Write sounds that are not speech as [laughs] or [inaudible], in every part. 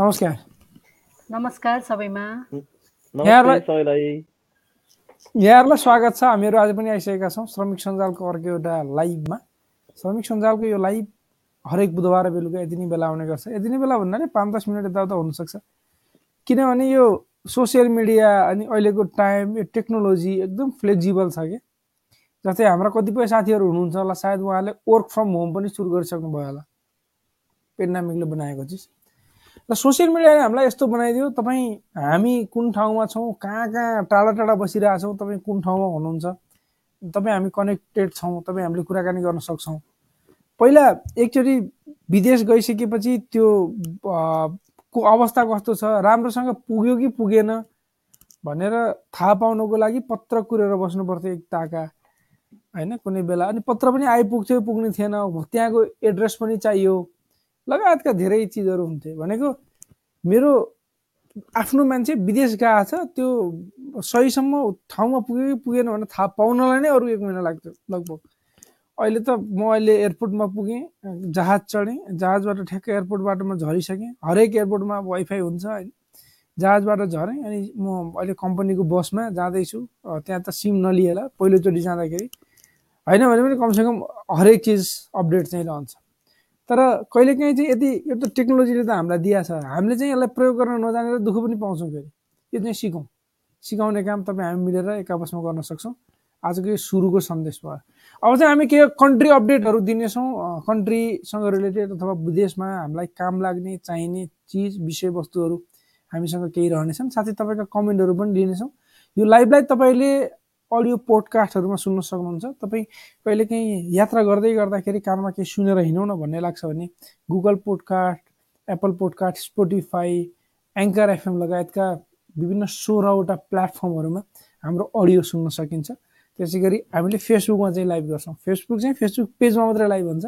नमस्कार। नमस्कार सबैमा। यहाँहरूलाई स्वागत छ। हामीहरू आज पनि आइसकेका छौँ श्रमिक सञ्जालको अर्को एउटा लाइभमा। श्रमिक सञ्जालको यो लाइभ हरेक बुधबार बेलुका यति नै बेला आउने गर्छ। यति नै बेला भन्नाले पाँच दस मिनट यताउता हुनसक्छ। किनभने यो सोसियल मिडिया अनि अहिलेको टाइम यो टेक्नोलोजी एकदम फ्लेक्जिबल छ कि जस्तै हाम्रा कतिपय साथीहरू हुनुहुन्छ होला सायद उहाँले वर्क फ्रम होम पनि सुरु गरिसक्नु भयो होला पेन्डामिकले बनाएको चिज। र सोसियल मिडियाले हामीलाई यस्तो बनाइदियो तपाईँ हामी कुन ठाउँमा छौँ कहाँ कहाँ टाढा टाढा बसिरहेछौँ तपाईँ कुन ठाउँमा हुनुहुन्छ तपाईँ हामी कनेक्टेड छौँ तपाईँ हामीले कुराकानी गर्न सक्छौँ। पहिला एकचोटि विदेश गइसकेपछि त्यो को अवस्था कस्तो छ राम्रोसँग पुग्यो कि पुगेन भनेर थाहा पाउनको लागि पत्र कुरेर बस्नु पर्थ्यो एक ताका होइन कुनै बेला। अनि पत्र पनि आइपुग्थ्यो पुग्ने थिएन। त्यहाँको एड्रेस पनि चाहियो। लगायतका धेरै चिजहरू हुन्थे। भनेको मेरो आफ्नो मान्छे विदेश गएको छ त्यो सहीसम्म ठाउँमा पुग्यो कि पुगेन भनेर थाहा पाउनलाई नै अरू एक महिना लाग्थ्यो लगभग। अहिले त म अहिले एयरपोर्टमा पुगेँ जहाज चढेँ जहाजबाट ठ्याक्कै एयरपोर्टबाट म झरिसकेँ। हरेक एयरपोर्टमा वाइफाई हुन्छ होइन। जहाजबाट झरेँ अनि म अहिले कम्पनीको बसमा जाँदैछु। त्यहाँ त सिम नलिएला। पहिलोचोटि जाँदाखेरि होइन भने पनि कमसेकम हरेक चिज अपडेट चाहिँ रहन्छ। तर कहिलेकाहीँ चाहिँ यदि यो त टेक्नोलोजीले त हामीलाई दिएको छ। हामीले चाहिँ यसलाई प्रयोग गर्न नजानेर दुःख पनि पाउँछौँ फेरि। यो चाहिँ सिकौँ। सिकाउने काम तपाईँ हामी मिलेर एक आपसमा गर्न सक्छौँ। आजको यो सुरुको सन्देश भयो। अब चाहिँ हामी के कन्ट्री अपडेटहरू दिनेछौँ। कन्ट्रीसँग रिलेटेड अथवा विदेशमा हामीलाई काम लाग्ने चाहिने चिज विषयवस्तुहरू हामीसँग केही रहनेछन्। साथै तपाईँका कमेन्टहरू पनि लिनेछौँ। यो लाइभलाई तपाईँले अडियो पोडकास्टहरूमा सुन्न सक्नुहुन्छ। तपाईँ कहिलेकाहीँ यात्रा गर्दै गर्दाखेरि कानमा केही सुनेर हिँडौँ न भन्ने लाग्छ भने Google podcast Apple podcast Spotify Anchor FM लगायतका विभिन्न सोह्रवटा प्लेटफर्महरूमा हाम्रो अडियो सुन्न सकिन्छ। त्यसै गरी हामीले फेसबुकमा चाहिँ लाइभ गर्छौँ। फेसबुक चाहिँ फेसबुक पेजमा मात्रै लाइभ हुन्छ।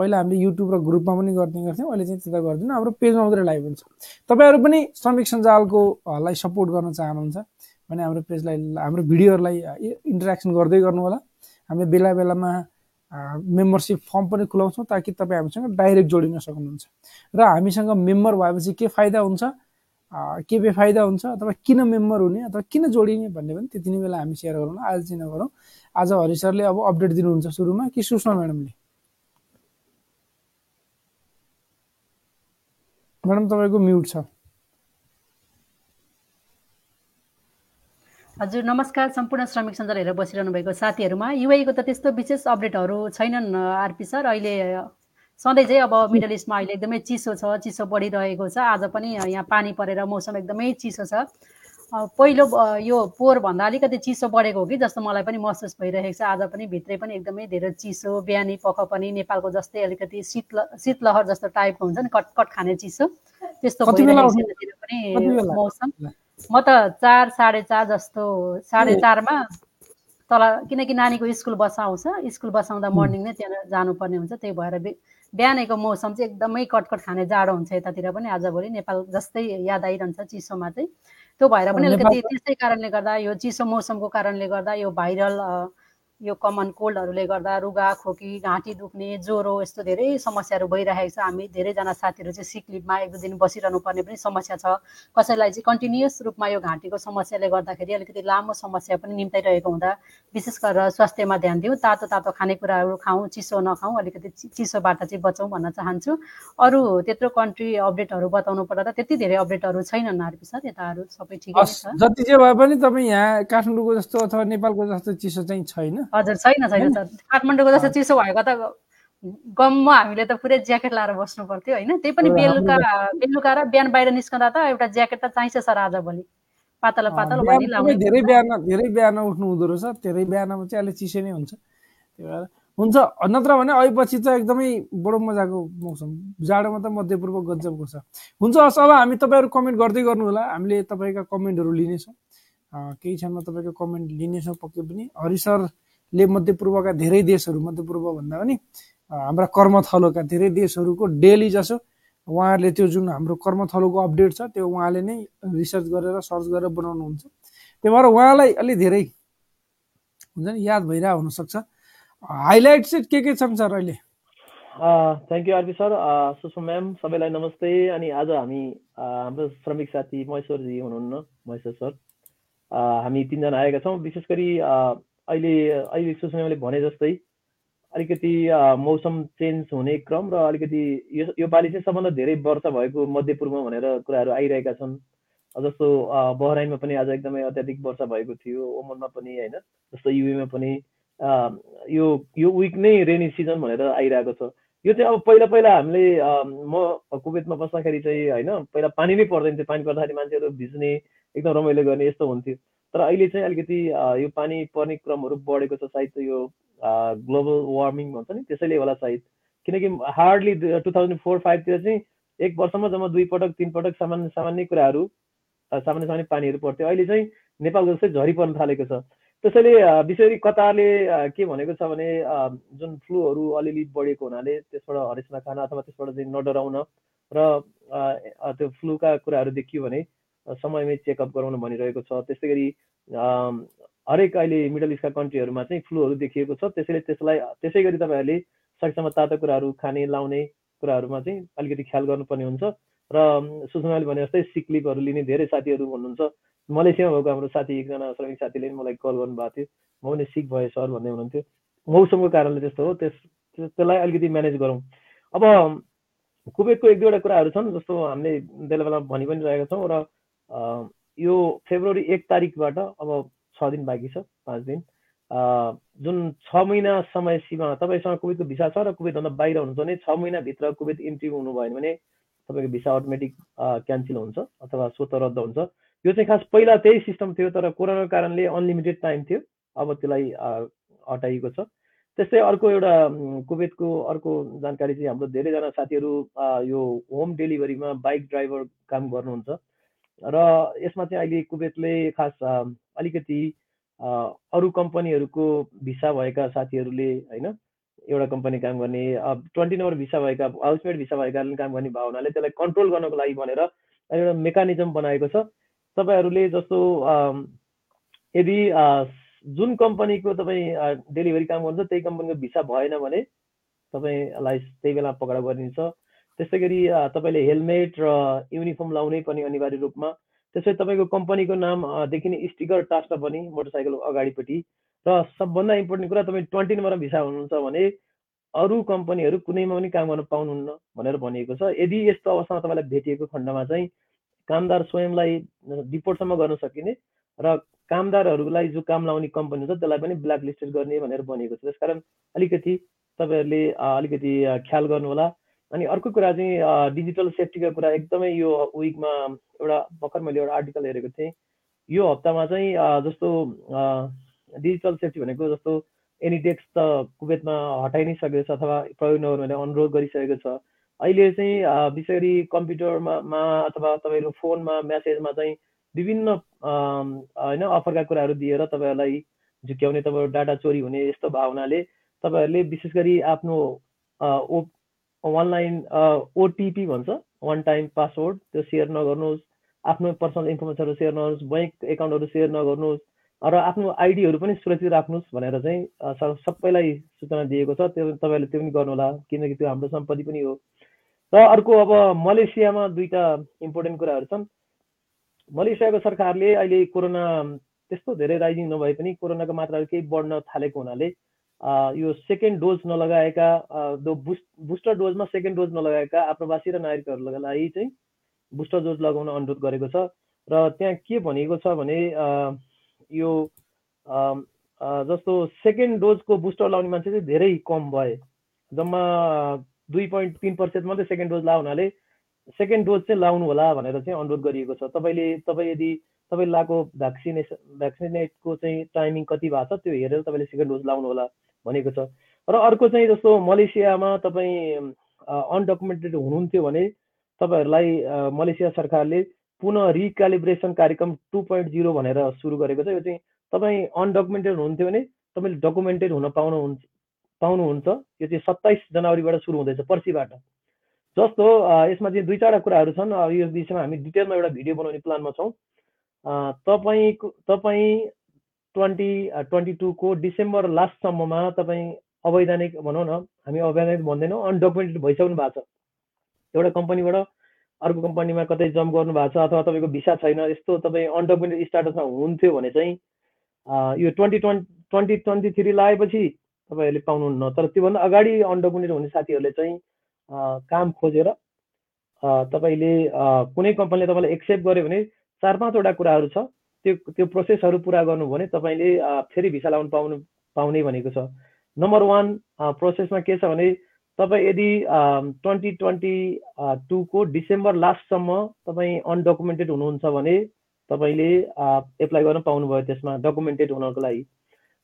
पहिला हामीले युट्युब र ग्रुपमा पनि गर्ने गर्थ्यौँ। अहिले चाहिँ त्यता गर्दैनौँ। हाम्रो पेजमा मात्रै लाइभ हुन्छ। तपाईँहरू पनि श्रमिक सञ्जालको लाई सपोर्ट गर्न चाहनुहुन्छ। भने हाम्रो पेजलाई हाम्रो भिडियोहरूलाई इन्टरेक्सन गर्दै गर्नु होला हामीले बेला बेलामा मेम्बरसिप फर्म पनि खुलाउँछौँ ताकि तपाईँ हामीसँग डाइरेक्ट जोडिन सक्नुहुन्छ। र हामीसँग मेम्बर भएपछि के फाइदा हुन्छ? के बेफाइदा हुन्छ? अथवा किन मेम्बर हुने? अथवा किन जोडिने? भन्ने पनि त्यति नै बेला हामी सेयर गरौँ आज चाहिँ नगरौँ आज हरि सरले अब अपडेट दिनुहुन्छ सुरुमा। कि सुषमा म्याडमले? म्याडम तपाईँको म्युट छ। हजुर नमस्कार सम्पूर्ण श्रमिक सञ्जाल हेरेर बसिरहनु भएको साथीहरूमा। युआईको त त्यस्तो विशेष अपडेटहरू छैनन् आरपी सर। अहिले सधैँ चाहिँ अब मिडल इस्टमा अहिले एकदमै चिसो छ चिसो बढिरहेको छ। आज पनि यहाँ पानी परेर मौसम एकदमै चिसो छ। पहिलो यो पोहोरभन्दा अलिकति चिसो बढेको हो कि जस्तो मलाई पनि महसुस भइरहेको छ। आज पनि भित्रै पनि एकदमै धेरै चिसो बिहानी पख पनि नेपालको जस्तै अलिकति शीत शीतलहर जस्तो टाइपको हुन्छ नि कटकट खाने चिसो। त्यस्तो भइरहेको पनि मौसम। म त चार साढे चार जस्तो साढे चारमा तल किनकि नानीको स्कुल बस आउँछ। स्कुल बस आउँदा मर्निङ नै त्यहाँ जानुपर्ने हुन्छ। त्यही भएर बिहानैको मौसम चाहिँ एकदमै कटकट खाने जाडो हुन्छ यतातिर पनि। आजभोलि नेपाल जस्तै याद आइरहन्छ चिसोमा चाहिँ। त्यो भएर पनि अलिकति त्यसै कारणले गर्दा यो चिसो मौसमको कारणले गर्दा यो भाइरल यो कमन कोल्डहरूले गर्दा रुगा खोकी घाँटी दुख्ने ज्वरो यस्तो धेरै समस्याहरू भइरहेको छ। हामी धेरैजना साथीहरू चाहिँ सिक लिभमा एक दुई दिन बसिरहनु पर्ने पनि समस्या छ। कसैलाई चाहिँ कन्टिन्युस रूपमा यो घाँटीको समस्याले गर्दाखेरि अलिकति लामो समस्या पनि निम्ताइरहेको हुँदा विशेष गरेर स्वास्थ्यमा ध्यान दिउँ तातो तातो खानेकुराहरू खाउँ चिसो नखाउँ अलिकति चिसोबाट चाहिँ बचाउँ भन्न चाहन्छु। अरू त्यत्रो कन्ट्री अपडेटहरू बताउनु पर्दा त त्यति धेरै अपडेटहरू छैनन् आरपी सर यताहरू सबै ठिकै छ। जति चाहिँ भए पनि तपाईँ यहाँ काठमाडौँको जस्तो अथवा नेपालको जस्तो चिसो चाहिँ छैन। हजुर छैन छैन सर। काठमाडौँको जस्तो चिसो भएको त गम्म हामीले त पुरै ज्याकेट लाएर बस्नु पर्थ्यो होइन? त्यही पनि बेलुका बेलुका र बिहान बाहिर निस्कँदा त एउटा ज्याकेट त चाहिन्छ सर आज भोलि। पातलो पातलो धेरै बिहान धेरै बिहान उठ्नु हुँदो रहेछ धेरै बिहानमा चाहिँ अलिक चिसो नै हुन्छ। त्यही भएर हुन्छ नत्र भने अहिपछि त एकदमै बडो मजाको मौसम। जाडोमा त मध्यपूर्व गजबको छ। हुन्छ हस् अब हामी तपाईँहरू कमेन्ट गर्दै गर्नु होला हामीले तपाईँका कमेन्टहरू लिनेछौँ। केही क्षणमा तपाईँको कमेन्ट लिनेछौँ पक्कै पनि। हरि सरले मध्यपूर्वका धेरै देशहरू मध्यपूर्व भन्दा पनि हाम्रा कर्मथलोका धेरै देशहरूको डेली जसो उहाँहरूले त्यो जुन हाम्रो कर्मथलोको अपडेट छ त्यो उहाँले नै रिसर्च गरेर सर्च गरेर बनाउनुहुन्छ। त्यही भएर उहाँलाई अलिक धेरै हुन्छ नि याद भइरहेको हुनसक्छ। हाइलाइट चाहिँ के के छन् सर अहिले? Thank you RP sir. Sushma ma'am सबैलाई नमस्ते। अनि आज हामी हाम्रो श्रमिक साथी महेश्वरजी हुनुहुन्न महेश्वर सर। हामी तिनजना आएका छौँ। विशेष गरी अहिले अहिले सुषमा म्यामले भने जस्तै अलिकति मौसम चेन्ज हुने क्रम र अलिकति यो यो पालि चाहिँ सबभन्दा धेरै वर्षा भएको मध्यपूर्व भनेर कुराहरू आइरहेका छन्। जस्तो बहराइनमा पनि आज एकदमै अत्याधिक वर्षा भएको थियो ओमनमा पनि होइन जस्तो युएमा पनि यो यो विक नै रेनी सिजन भनेर आइरहेको छ। यो चाहिँ अब पहिला पहिला हामीले म कुवेतमा बस्दाखेरि चाहिँ होइन पहिला पानी नै पर्दैन थियो पानी पर्दाखेरि मान्छेहरू भिज्ने एकदम रमाइलो गर्ने यस्तो हुन्थ्यो। तर अहिले चाहिँ अलिकति यो पानी पर्ने क्रमहरू बढेको छ सायद यो ग्लोबल वार्मिङ भन्छ नि त्यसैले होला सायद। किनकि हार्डली टु थाउजन्ड फोर फाइभतिर चाहिँ एक वर्षमा जम्मा दुई पटक तिन पटक सामान्य सामान्य कुराहरू सामान्य सामान्य पानीहरू पर्थ्यो। अहिले चाहिँ नेपालको जस्तै झरी पर्न थालेको छ। त्यसैले विशेष गरी कतारले के भनेको छ भने जुन फ्लूहरू अलिअलि बढेको हुनाले त्यसबाट हरेस नखान अथवा त्यसबाट चाहिँ नडराउन र त्यो फ्लूका कुराहरू देखियो भने समयमै चेकअप गराउन भनिरहेको छ। त्यस्तै गरी हरेक अहिले मिडल इस्टका कन्ट्रीहरूमा चाहिँ फ्लूहरू देखिएको छ। त्यसैले त्यसलाई त्यसै गरी तपाईँहरूले सकेसम्म तातो कुराहरू खाने लाउने कुराहरूमा चाहिँ अलिकति ख्याल गर्नुपर्ने हुन्छ। र सुषमाले भने जस्तै सिक्लिपहरू लिने धेरै साथीहरू हुनुहुन्छ। मलेसियामा भएको हाम्रो साथी एकजना श्रमिक साथीले मलाई कल गर्नुभएको थियो। म पनि सिक भएँ सर भन्दै हुनुहुन्थ्यो। मौसमको कारणले त्यस्तो हो। त्यस त्यसलाई अलिकति म्यानेज गरौँ। अब कुवेतको एक दुईवटा कुराहरू छन् जस्तो हामीले बेला बेला भनि पनि रहेका छौँ र यो फेब्रुअरी एक तारिकबाट अब छ दिन बाँकी छ पाँच दिन। जुन छ महिना समय सीमा तपाईँसँग कुवेतको भिसा छ र कुवेतभन्दा बाहिर हुनुहुन्छ भने छ महिनाभित्र कुवेत इन्ट्री हुनु भएन भने तपाईँको भिसा अटोमेटिक क्यान्सल हुन्छ अथवा स्वत रद्द हुन्छ। यो चाहिँ खास पहिला त्यही सिस्टम थियो तर कोरोनाको कारणले अनलिमिटेड टाइम थियो। अब त्यसलाई हटाइएको छ। त्यस्तै अर्को एउटा कुवेतको अर्को जानकारी चाहिँ हाम्रो धेरैजना साथीहरू यो होम डेलिभरीमा बाइक ड्राइभर काम गर्नुहुन्छ। र यसमा चाहिँ अहिले कुवेतले खास अलिकति अरू कम्पनीहरूको भिसा भएका साथीहरूले होइन एउटा कम्पनी काम गर्ने ट्वेन्टी नम्बर भिसा भएका हाउसमेट भिसा भएकाले काम गर्ने भावनाले त्यसलाई कन्ट्रोल गर्नको लागि भनेर एउटा मेकानिजम बनाएको छ। तपाईँहरूले जस्तो यदि जुन कम्पनीको तपाईँ डेलिभरी काम गर्नुहुन्छ त्यही कम्पनीको भिसा भएन भने तपाईँलाई त्यही बेला पक्राउ गरिन्छ। त्यस्तै गरी तपाईँले हेलमेट र युनिफर्म लाउनै पर्ने अनिवार्य रूपमा त्यसै तपाईँको कम्पनीको नाम देखिने स्टिकर टास्न पनि मोटरसाइकल अगाडिपट्टि। र सबभन्दा इम्पोर्टेन्ट कुरा तपाईँ ट्वेन्टी नम्बर भिसा हुनुहुन्छ भने अरू कम्पनीहरू कुनैमा पनि काम गर्न पाउनुहुन्न भनेर भनिएको छ। यदि यस्तो अवस्थामा तपाईँलाई भेटिएको खण्डमा चाहिँ कामदार स्वयंलाई डिपोर्टसम्म गर्न सकिने र कामदारहरूलाई जो काम लाउने कम्पनी हुन्छ त्यसलाई पनि ब्ल्याक लिस्टेड गर्ने भनेर भनिएको छ। त्यसकारण अलिकति तपाईँहरूले अलिकति ख्याल गर्नु होला अनि अर्को कुरा चाहिँ डिजिटल सेफ्टीको कुरा एकदमै यो विकमा एउटा भर्खर मैले एउटा आर्टिकल हेरेको थिएँ। यो हप्तामा चाहिँ जस्तो डिजिटल सेफ्टी भनेको जस्तो एनिडेक्स त कुवेतमा हटाइ नै सकेको छ अथवा प्रयोग नगर्नु भने अनुरोध गरिसकेको छ। अहिले चाहिँ विशेष गरी कम्प्युटरमा अथवा तपाईँको फोनमा म्यासेजमा चाहिँ विभिन्न होइन अफरका कुराहरू दिएर तपाईँहरूलाई झुक्याउने तपाईँको डाटा चोरी हुने यस्तो भावनाले तपाईँहरूले विशेष गरी आफ्नो ओ अनलाइन ओटिपी भन्छ वान टाइम पासवर्ड त्यो सेयर नगर्नुहोस् आफ्नो पर्सनल इन्फर्मेसनहरू सेयर नगर्नुहोस् ब्याङ्क एकाउन्टहरू सेयर नगर्नुहोस् र आफ्नो आइडीहरू पनि सुरक्षित राख्नुहोस् भनेर चाहिँ सबैलाई सूचना दिएको छ। त्यो तपाईँहरूले त्यो पनि गर्नुहोला किनकि त्यो हाम्रो सम्पत्ति पनि हो। र अर्को अब मलेसियामा दुईवटा इम्पोर्टेन्ट कुराहरू छन्। मलेसियाको सरकारले अहिले कोरोना त्यस्तो धेरै राइजिङ नभए पनि कोरोनाको मात्राहरू केही बढ्न थालेको हुनाले यो सेकेन्ड डोज नलगाएका बुस्ट बुस्टर डोजमा सेकेन्ड डोज नलगाएका आप्रवासी र नागरिकहरूको लागि चाहिँ बुस्टर डोज लगाउन अनुरोध गरेको छ। र त्यहाँ के भनेको छ भने यो जस्तो सेकेन्ड डोजको बुस्टर लाउने मान्छे चाहिँ धेरै कम भए। जम्मा दुई पोइन्ट तिन प्रतिशत मात्रै सेकेन्ड डोज ला हुनाले सेकेन्ड डोज चाहिँ लाउनु होला भनेर चाहिँ अनुरोध गरिएको छ। तपाईँले तपाईँ यदि तपाईँ लगाएको भ्याक्सिनेसन भ्याक्सिनेटको चाहिँ टाइमिङ कति भएको छ त्यो हेरेर तपाईँले सेकेन्ड डोज लाउनु होला। भनेको छ। र अर्को चाहिँ जस्तो मलेसियामा तपाईँ अनडकुमेन्टेड हुनुहुन्थ्यो भने तपाईँहरूलाई मलेसिया सरकारले पुनः रिक्यालिब्रेसन कार्यक्रम टु पोइन्ट जिरो भनेर सुरु गरेको छ। यो चाहिँ तपाईँ अनडकुमेन्टेड हुनुहुन्थ्यो भने तपाईँले डकुमेन्टेड हुन पाउनुहुन्छ पाउनुहुन्छ। यो चाहिँ सत्ताइस जनवरीबाट सुरु हुँदैछ पर्सिबाट। जस्तो यसमा चाहिँ दुई चारवटा कुराहरू छन्। यो विषयमा हामी डिटेलमा एउटा भिडियो बनाउने प्लानमा छौँ। तपाईँको तपाईँ ट्वेन्टी ट्वेन्टी टूको डिसेम्बर लास्टसम्ममा तपाईँ अवैधानिक भनौँ न हामी अवैधानिक भन्दैनौँ अनडकुमेन्टेड भइसक्नु भएको छ। एउटा कम्पनीबाट अर्को कम्पनीमा कतै जम्प गर्नु भएको छ अथवा तपाईँको भिसा छैन यस्तो तपाईँ अनडकुमेन्टेड स्टाटसमा हुनुहुन्थ्यो भने चाहिँ यो twenty twenty twenty twenty three लगाएपछि तपाईँहरूले पाउनुहुन्न। तर त्योभन्दा अगाडि अनडकुमेन्टेड हुने साथीहरूले चाहिँ काम खोजेर तपाईँले कुनै कम्पनीले तपाईँलाई एक्सेप्ट गर्यो भने चार पाँचवटा कुराहरू छ। त्यो त्यो प्रोसेसहरू पुरा गर्नु भने तपाईँले फेरि भिसा लगाउनु पाउनु पाउने भनेको छ। नम्बर वान प्रोसेसमा के छ भने तपाईँ यदि ट्वेन्टी ट्वेन्टी टूको डिसेम्बर लास्टसम्म तपाईँ अनडकुमेन्टेड हुनुहुन्छ भने तपाईँले एप्लाई गर्न पाउनुभयो त्यसमा डकुमेन्टेड हुनको लागि।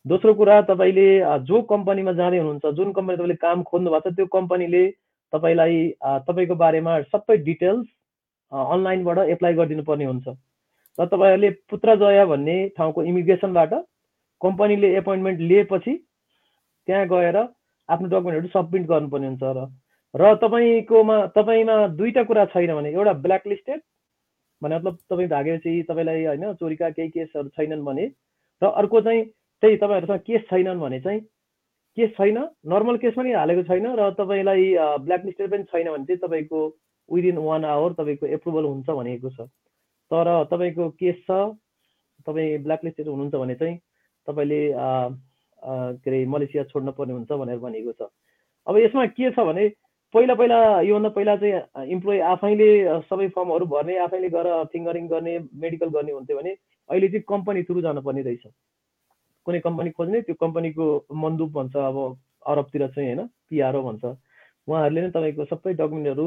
दोस्रो कुरा तपाईँले जो कम्पनीमा जाँदै हुनुहुन्छ जुन कम्पनी तपाईँले काम खोज्नु भएको छ त्यो कम्पनीले तपाईँलाई तपाईँको बारेमा सबै डिटेल्स अनलाइनबाट एप्लाई गरिदिनु पर्ने हुन्छ। र तपाईँहरूले पुत्रजया भन्ने ठाउँको इमिग्रेसनबाट कम्पनीले एपोइन्टमेन्ट लिएपछि त्यहाँ गएर आफ्नो डकुमेन्टहरू सब्मिट गर्नुपर्ने हुन्छ र र तपाईँकोमा तपाईँमा दुईवटा कुरा छैन भने एउटा ब्ल्याक लिस्टेड भने मतलब तपाईँ भागेपछि तपाईँलाई होइन चोरीका केही केसहरू छैनन् भने र अर्को चाहिँ त्यही तपाईँहरूसँग केस छैनन् भने चाहिँ केस छैन नर्मल केस पनि हालेको छैन र तपाईँलाई ब्ल्याक लिस्टेड पनि छैन भने चाहिँ तपाईँको विदिन वान आवर तपाईँको एप्रुभल हुन्छ भनेको छ। तर तपाईँको केस छ तपाईँ ब्ल्याक लिस्टेड हुनुहुन्छ भने चाहिँ तपाईँले के अरे मलेसिया छोड्नु पर्ने हुन्छ भनेर भनिएको छ। अब यसमा के छ भने पहिला पहिला योभन्दा पहिला चाहिँ इम्प्लोइ आफैले सबै फर्महरू भर्ने आफैले गएर फिङ्गरिङ गर्ने मेडिकल गर्ने हुन्थ्यो भने अहिले चाहिँ कम्पनी थ्रु जानुपर्ने रहेछ। कुनै कम्पनी खोज्ने त्यो कम्पनीको मन्दुप भन्छ अब अरबतिर चाहिँ होइन पिआरओ भन्छ। उहाँहरूले नै तपाईँको सबै डकुमेन्टहरू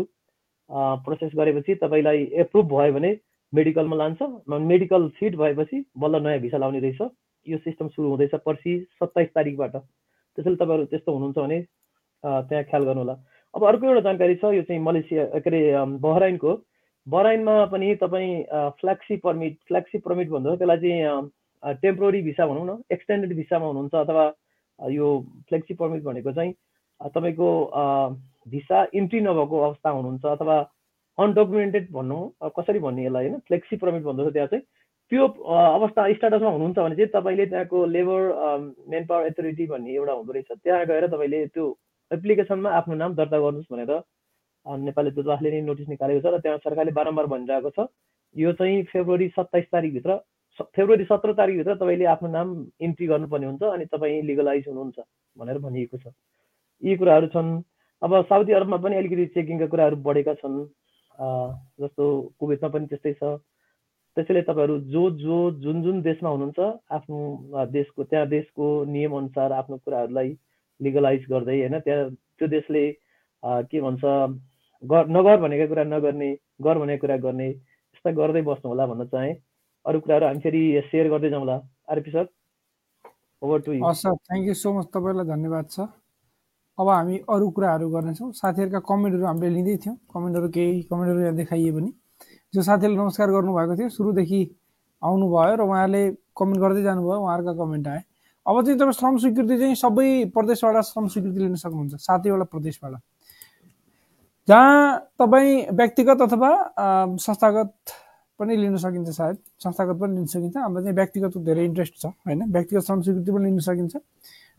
प्रोसेस गरेपछि तपाईँलाई एप्रुभ भयो भने मेडिकलमा लान्छ। मेडिकल फिट भएपछि बल्ल नयाँ भिसा लाउने रहेछ। यो सिस्टम सुरु हुँदैछ पर्सि सत्ताइस तारिकबाट। त्यसैले तपाईँहरू त्यस्तो हुनुहुन्छ भने त्यहाँ ख्याल गर्नु होला अब अर्को एउटा जानकारी छ यो चाहिँ मलेसिया के अरे बहराइनको। बहराइनमा पनि तपाईँ फ्ल्याक्सी पर्मिट फ्ल्याक्सी पर्मिट भन्छ त्यसलाई चाहिँ टेम्पोरी भिसा भनौँ न एक्सटेन्डेड भिसामा हुनुहुन्छ अथवा यो फ्लेक्सी पर्मिट भनेको चाहिँ तपाईँको भिसा इन्ट्री नभएको अवस्था हुनुहुन्छ अथवा अनडकुमेन्टेड भनौँ कसरी भन्ने यसलाई होइन? फ्लेक्सी पर्मिट भन्दछ त्यहाँ चाहिँ। त्यो अवस्था स्टाटसमा हुनुहुन्छ भने चाहिँ तपाईँले त्यहाँको लेबर मेन पावर एथोरिटी भन्ने एउटा हुँदो रहेछ। त्यहाँ गएर तपाईँले त्यो एप्लिकेसनमा आफ्नो नाम दर्ता गर्नुहोस् भनेर नेपाली दूतावासले नै नोटिस निकालेको छ र त्यहाँ सरकारले बारम्बार भनिरहेको छ। यो चाहिँ फेब्रुअरी सत्ताइस तारिकभित्र फेब्रुअरी सत्र तारिकभित्र तपाईँले आफ्नो नाम इन्ट्री गर्नुपर्ने हुन्छ अनि तपाईँ लिगलाइज हुनुहुन्छ भनेर भनिएको छ। यी कुराहरू छन्। अब साउदी अरबमा पनि अलिकति चेकिङका कुराहरू बढेका छन्। जस्तो कुवेतमा पनि त्यस्तै छ। त्यसैले तपाईँहरू जो जो जुन जुन देशमा हुनुहुन्छ आफ्नो देशको त्यहाँ देशको नियमअनुसार आफ्नो कुराहरूलाई लिगलाइज गर्दै होइन त्यहाँ त्यो देशले के भन्छ गर नगर भनेको कुरा नगर्ने गर भनेको कुरा गर्ने यस्ता गर्दै बस्नु होला भन्न चाहेँ। अरू कुराहरू हामी फेरि सेयर गर्दै जाउँला RP sir over to sir thank you so much तपाईँलाई धन्यवाद छ अब हामी अरू कुराहरू गर्नेछौँ। साथीहरूका कमेन्टहरू हामीले लिँदै थियौँ। कमेन्टहरू केही कमेन्टहरू यहाँ देखाइए पनि। जो साथीहरूले नमस्कार गर्नुभएको थियो सुरुदेखि आउनुभयो र उहाँहरूले कमेन्ट गर्दै जानुभयो उहाँहरूका कमेन्ट आए। अब चाहिँ तपाईँ श्रम स्वीकृति चाहिँ सबै प्रदेशबाट श्रम स्वीकृति लिन सक्नुहुन्छ सातैवटा प्रदेशबाट। जहाँ तपाईँ व्यक्तिगत अथवा संस्थागत पनि लिन सकिन्छ सायद। संस्थागत पनि लिन सकिन्छ। हाम्रो चाहिँ व्यक्तिगत धेरै इन्ट्रेस्ट छ होइन? व्यक्तिगत श्रम स्वीकृति पनि लिन सकिन्छ।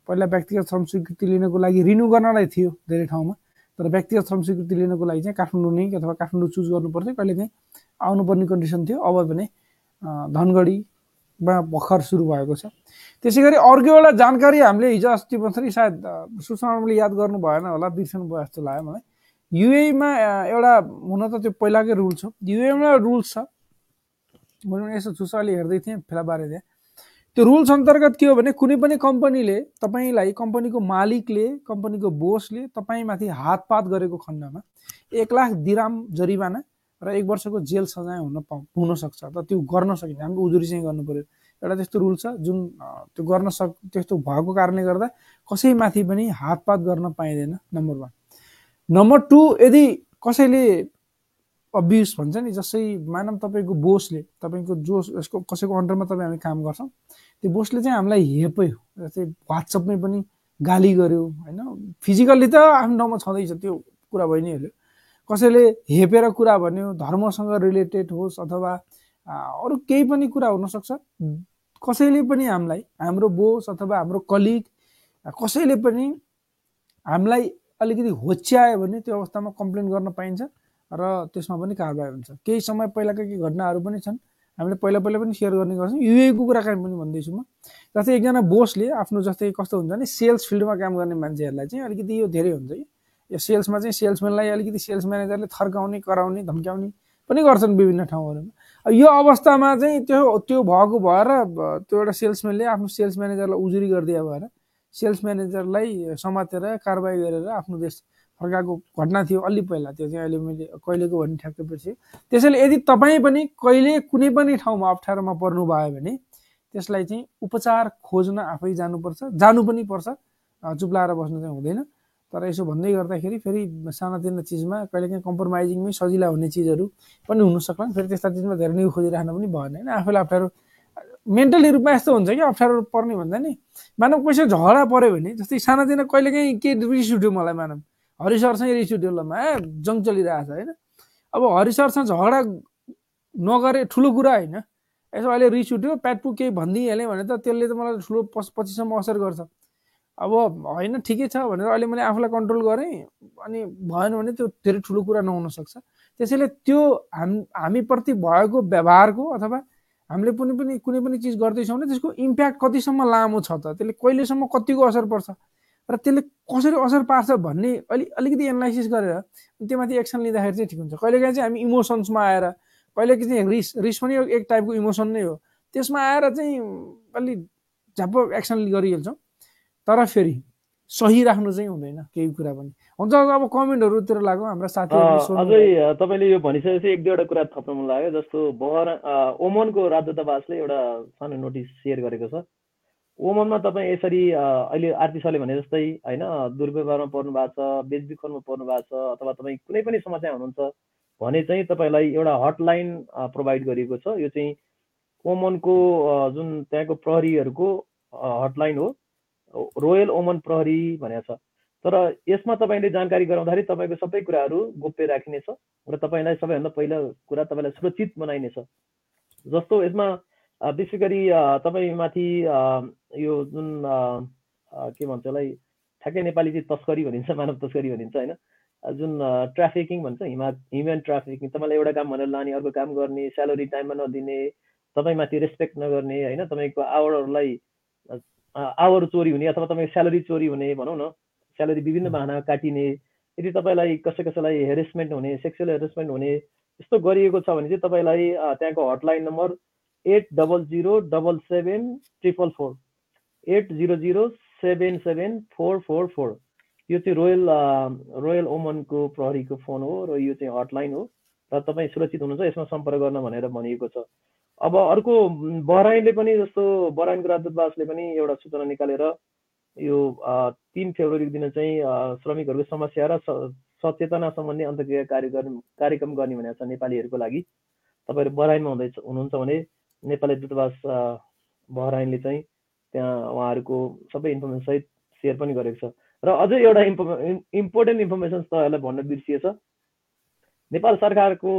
पहिला व्यक्तिगत श्रम स्वीकृति लिनको लागि रिन्यू गर्नलाई थियो धेरै ठाउँमा तर व्यक्तिगत श्रम स्वीकृति लिनको लागि चाहिँ काठमाडौँ नै अथवा काठमाडौँ चुज गर्नु पर्थ्यो। कहिले चाहिँ आउनुपर्ने कन्डिसन थियो। अब भने धनगढीमा भर्खर सुरु भएको छ। त्यसै गरी अर्को एउटा जानकारी हामीले हिजो अस्ति मात्रै सायद सुषमाले याद गर्नु भएन होला बिर्सनु भयो जस्तो लाग्यो मलाई। युएमा एउटा हुन त त्यो पहिलाकै रुल छ। युएमा रुल्स छ। मैले यसो सुसाले हेर्दै थिएँ फेलाबारे त्यहाँ त्यो रुल्स अन्तर्गत के हो भने कुनै पनि कम्पनीले तपाईँलाई कम्पनीको मालिकले कम्पनीको बोसले तपाईँमाथि हातपात गरेको खण्डमा एक लाख दिराम जरिवाना र एक वर्षको जेल सजाय हुन पाउ हुनसक्छ त त्यो गर्न सकिन्छ। हामी उजुरी चाहिँ गर्नु पऱ्यो एउटा त्यस्तो रुल छ जुन त्यो गर्न सक त्यस्तो भएको कारणले गर्दा कसैमाथि पनि हातपात गर्न पाइँदैन नम्बर वान नम्बर टू यदि कसैले अब्युज भन्छ नि जस्तै मानव तपाईँको बोसले तपाईँको जो यसको कसैको अन्डरमा तपाईँ हामी काम गर्छौँ त्यो बोसले चाहिँ हामीलाई हेप्यो जस्तै वाट्सएपमै पनि गाली गर्यो होइन? फिजिकल्ली त आफ्नो ठाउँमा छँदैछ त्यो कुरा भइ कसैले हेपेर कुरा भन्यो धर्मसँग रिलेटेड होस् अथवा अरू केही पनि कुरा हुनसक्छ कसैले पनि हामीलाई हाम्रो बोस अथवा हाम्रो कलिग कसैले पनि हामीलाई अलिकति होच्यायो भने त्यो अवस्थामा कम्प्लेन गर्न पाइन्छ र त्यसमा पनि कारवाही हुन्छ। केही समय पहिलाका केही घटनाहरू पनि छन्। हामीले पहिला पहिला पनि सेयर गर्ने गर्छौँ। युएको कुराकानी पनि भन्दैछु म। जस्तै एकजना बोसले आफ्नो जस्तै कस्तो हुन्छ भने सेल्स फिल्डमा काम गर्ने मान्छेहरूलाई चाहिँ अलिकति यो धेरै हुन्छ कि। यो सेल्समा चाहिँ सेल्सम्यानलाई अलिकति सेल्स म्यानेजरले थर्काउने कराउने धम्क्याउने पनि गर्छन् विभिन्न ठाउँहरूमा। यो अवस्थामा चाहिँ त्यो त्यो भएको भएर त्यो एउटा सेल्सम्यानले आफ्नो सेल्स म्यानेजरलाई उजुरी गरिदिए भएर सेल्स म्यानेजरलाई समातेर कारवाही गरेर आफ्नो देश फर्काएको घटना थियो अलि पहिला त्यो चाहिँ अहिले मैले कहिलेको भन्ने ठ्याक्कै त्यसैले यदि तपाईँ पनि कहिले कुनै पनि ठाउँमा अप्ठ्यारोमा पर्नुभयो भने त्यसलाई चाहिँ उपचार खोज्न आफै जानुपर्छ जानु पनि पर्छ। चुप्लाएर बस्नु चाहिँ हुँदैन। तर यसो भन्दै गर्दाखेरि फेरि सानातिना चिजमा कहिलेकाहीँ कम्प्रोमाइजिङमै सजिला हुने चिजहरू पनि हुन सक्लान्। फेरि त्यस्ता चिजमा धेरै नै खोजिरहन पनि भएन होइन। आफूलाई अप्ठ्यारो मेन्टली रूपमा यस्तो हुन्छ कि अप्ठ्यारो पर्ने भन्दा नि? मानव कसै झगडा पऱ्यो भने जस्तै सानातिना कहिलेकाहीँ के रिस उठ्यो मलाई मानव। हरिसरसँग रिस उठ्यो ल जङ चलिरहेछ होइन? अब हरिसरसँग झगडा नगरे ठुलो कुरा होइन। यसो अहिले रिस उठ्यो प्याटपु केही भनिदिइहालेँ भने त त्यसले त मलाई ठुलो पछिसम्म असर गर्छ। अब होइन ठिकै छ भनेर अहिले मैले आफूलाई कन्ट्रोल गरेँ अनि भएन भने त्यो धेरै ठुलो कुरा नहुनसक्छ त्यसैले त्यो हाम हामीप्रति भएको व्यवहारको अथवा हामीले कुनै पनि कुनै पनि चिज गर्दैछौँ भने त्यसको इम्प्याक्ट कतिसम्म लामो छ त? त्यसले कहिलेसम्म कतिको असर पर्छ? र त्यसले कसरी असर पार्छ भन्ने अलि अलिकति एनालाइसिस गरेर त्योमाथि एक्सन लिँदाखेरि चाहिँ ठिक हुन्छ। कहिलेकाहीँ चाहिँ हामी इमोसन्समा आएर कहिलेकाहीँ चाहिँ रिस रिस पनि एक टाइपको इमोसन नै हो। त्यसमा आएर चाहिँ अलि झ्याप्प एक्सन गरिहाल्छौँ। तर फेरि सही राख्नु चाहिँ हुँदैन केही कुरा पनि। हुन्छ अब कमेन्टहरूतिर लाग्यो हाम्रा साथीहरू अझै तपाईँले यो भनिसकेपछि एक दुईवटा कुरा थप्न मन लाग्यो जस्तो बहर ओमनको राजदूतावासले एउटा सानो नोटिस सेयर गरेको छ। ओमनमा तपाईँ यसरी अहिले आरपी सरले भने जस्तै होइन दुर्व्यवहारमा पर्नु भएको छ बेचबिखनमा पर्नु भएको छ अथवा तपाईँ कुनै पनि समस्या हुनुहुन्छ भने चाहिँ तपाईँलाई एउटा हटलाइन प्रोभाइड गरिएको छ। यो चाहिँ ओमनको जुन त्यहाँको प्रहरीहरूको हटलाइन हो रोयल ओमन प्रहरी भनेको छ। तर यसमा तपाईँले जानकारी गराउँदाखेरि तपाईँको सबै कुराहरू गोप्य राखिनेछ र तपाईँलाई सबैभन्दा पहिलो कुरा तपाईँलाई सुरक्षित बनाइनेछ। जस्तो यसमा विशेष गरी तपाईँमाथि यो जुन के भन्छ यसलाई ठ्याक्कै नेपाली चाहिँ तस्करी भनिन्छ [laughs] मानव तस्करी भनिन्छ होइन? जुन ट्राफिकिङ भन्छ हिमा ह्युमन ट्राफिकिङ तपाईँलाई एउटा काम भनेर लाने अर्को काम गर्ने स्यालेरी टाइममा नदिने तपाईँमाथि रेस्पेक्ट नगर्ने होइन? तपाईँको आवरहरूलाई आवर चोरी हुने अथवा तपाईँको स्यालेरी चोरी हुने भनौँ न स्यालेरी विभिन्न बाहना काटिने यदि तपाईँलाई कसै कसैलाई हेरेसमेन्ट हुने सेक्सुअल हेरेसमेन्ट हुने यस्तो गरिएको छ भने चाहिँ तपाईँलाई त्यहाँको hotline number eight double zero double seven triple four eight zero zero seven seven four four four यो चाहिँ रोयल रोयल ओमनको प्रहरीको फोन हो र यो चाहिँ हटलाइन हो। र तपाईँ सुरक्षित हुनुहुन्छ यसमा सम्पर्क गर्न भनेर भनिएको छ। अब अर्को बराइनले पनि जस्तो बराइनको राजदूतवासले पनि एउटा सूचना निकालेर यो तिन फेब्रुअरीको दिन चाहिँ श्रमिकहरूको समस्या र सचेतना सम्बन्धी अन्तक्रिया कार्यक्रम कार्यक्रम गर्ने भनेको छ नेपालीहरूको लागि। तपाईँहरू बराइनमा हुँदैछ हुनुहुन्छ भने नेपाली दूतावास बहराइनले चाहिँ त्यहाँ उहाँहरूको सबै इन्फर्मेसन सहित सेयर पनि गरेको छ। र अझै एउटा इम्पो इम्पोर्टेन्ट इन्फर्मेसन तपाईँहरूलाई भन्न बिर्सिएछ। नेपाल सरकारको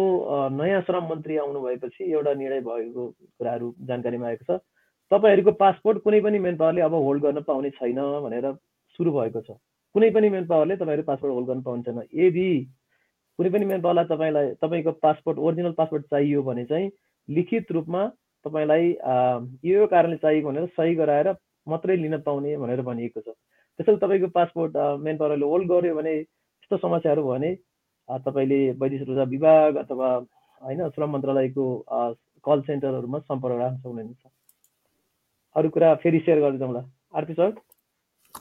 नयाँ श्रम मन्त्री आउनु भएपछि एउटा निर्णय भएको कुराहरू जानकारीमा आएको छ। तपाईँहरूको पासपोर्ट कुनै पनि मेन पावरले अब होल्ड गर्न पाउने छैन भनेर सुरु भएको छ। कुनै पनि मेन पावरले तपाईँहरू पासपोर्ट होल्ड गर्न पाउने छैन। यदि कुनै पनि मेन पावरलाई तपाईँलाई तपाईँको पासपोर्ट ओरिजिनल पासपोर्ट चाहियो भने चाहिँ लिखित रूपमा तपाईँलाई यो कारणले चाहिएको भनेर सही गराएर मात्रै लिन पाउने भनेर भनिएको छ। त्यसैले तपाईँको पासपोर्ट मेन पावरले होल्ड गर्यो भने यस्तो समस्याहरू भयो भने तपाईँले वैदेशिक रोजगार विभाग अथवा होइन श्रम मन्त्रालयको कल सेन्टरहरूमा सम्पर्क राख्न सक्नुहुन्छ। अरू कुरा फेरि सेयर गरिदिउँला आरपी सर?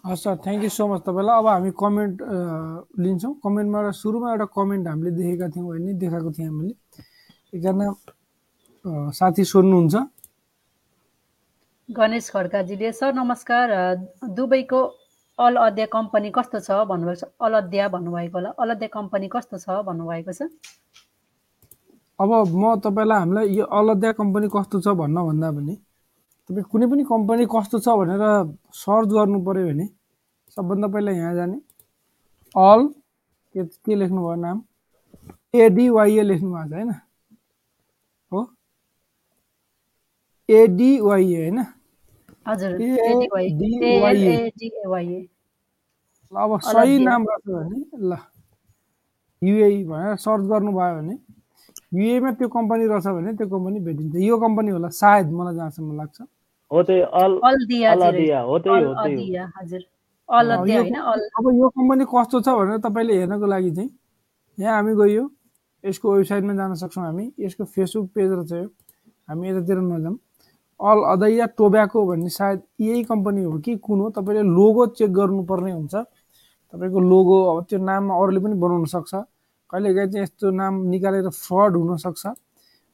हस् sir thank you so much तपाईँलाई। अब हामी कमेन्ट लिन्छौँ। कमेन्टमा एउटा सुरुमा एउटा कमेन्ट हामीले देखेका थियौँ होइन देखाएको थियौँ हामीले। एकजना साथी सोध्नुहुन्छ। गणेश खड्काजीले सर नमस्कार। दुबईको अल अद्या कम्पनी कस्तो छ भन्नुभएको छ? अलद्या भन्नुभएको होला। अलद्या कम्पनी कस्तो छ भन्नुभएको छ? अब म तपाईँलाई हामीलाई यो अलद्या कम्पनी कस्तो छ भन्न भन्दा पनि तपाईँ कुनै पनि कम्पनी कस्तो छ भनेर सर्च गर्नु पऱ्यो भने सबभन्दा पहिला यहाँ जाने। अल के के लेख्नु भयो नाम एडिवाइए लेख्नु भएको छ होइन हो होइन अब सही नाम रहेछ भने ल युए भनेर सर्च गर्नुभयो भने युएमा त्यो कम्पनी रहेछ भने त्यो कम्पनी भेटिन्छ यो कम्पनी होला सायद मलाई जहाँसम्म लाग्छ हो त्यही अब यो कम्पनी कस्तो छ भनेर तपाईँले हेर्नको लागि चाहिँ यहाँ हामी गयो यसको वेबसाइटमा जान सक्छौँ हामी यसको फेसबुक पेज रहेछ यो हामी यतातिर नजाउँ अल अदैया टोब्याको भन्ने सायद यही कम्पनी हो कि कुन हो तपाईँले लोगो चेक गर्नुपर्ने हुन्छ। तपाईँको लोगो अब त्यो नाममा अरूले पनि बनाउन सक्छ। कहिलेकाहीँ चाहिँ यस्तो नाम निकालेर फ्रड हुनसक्छ।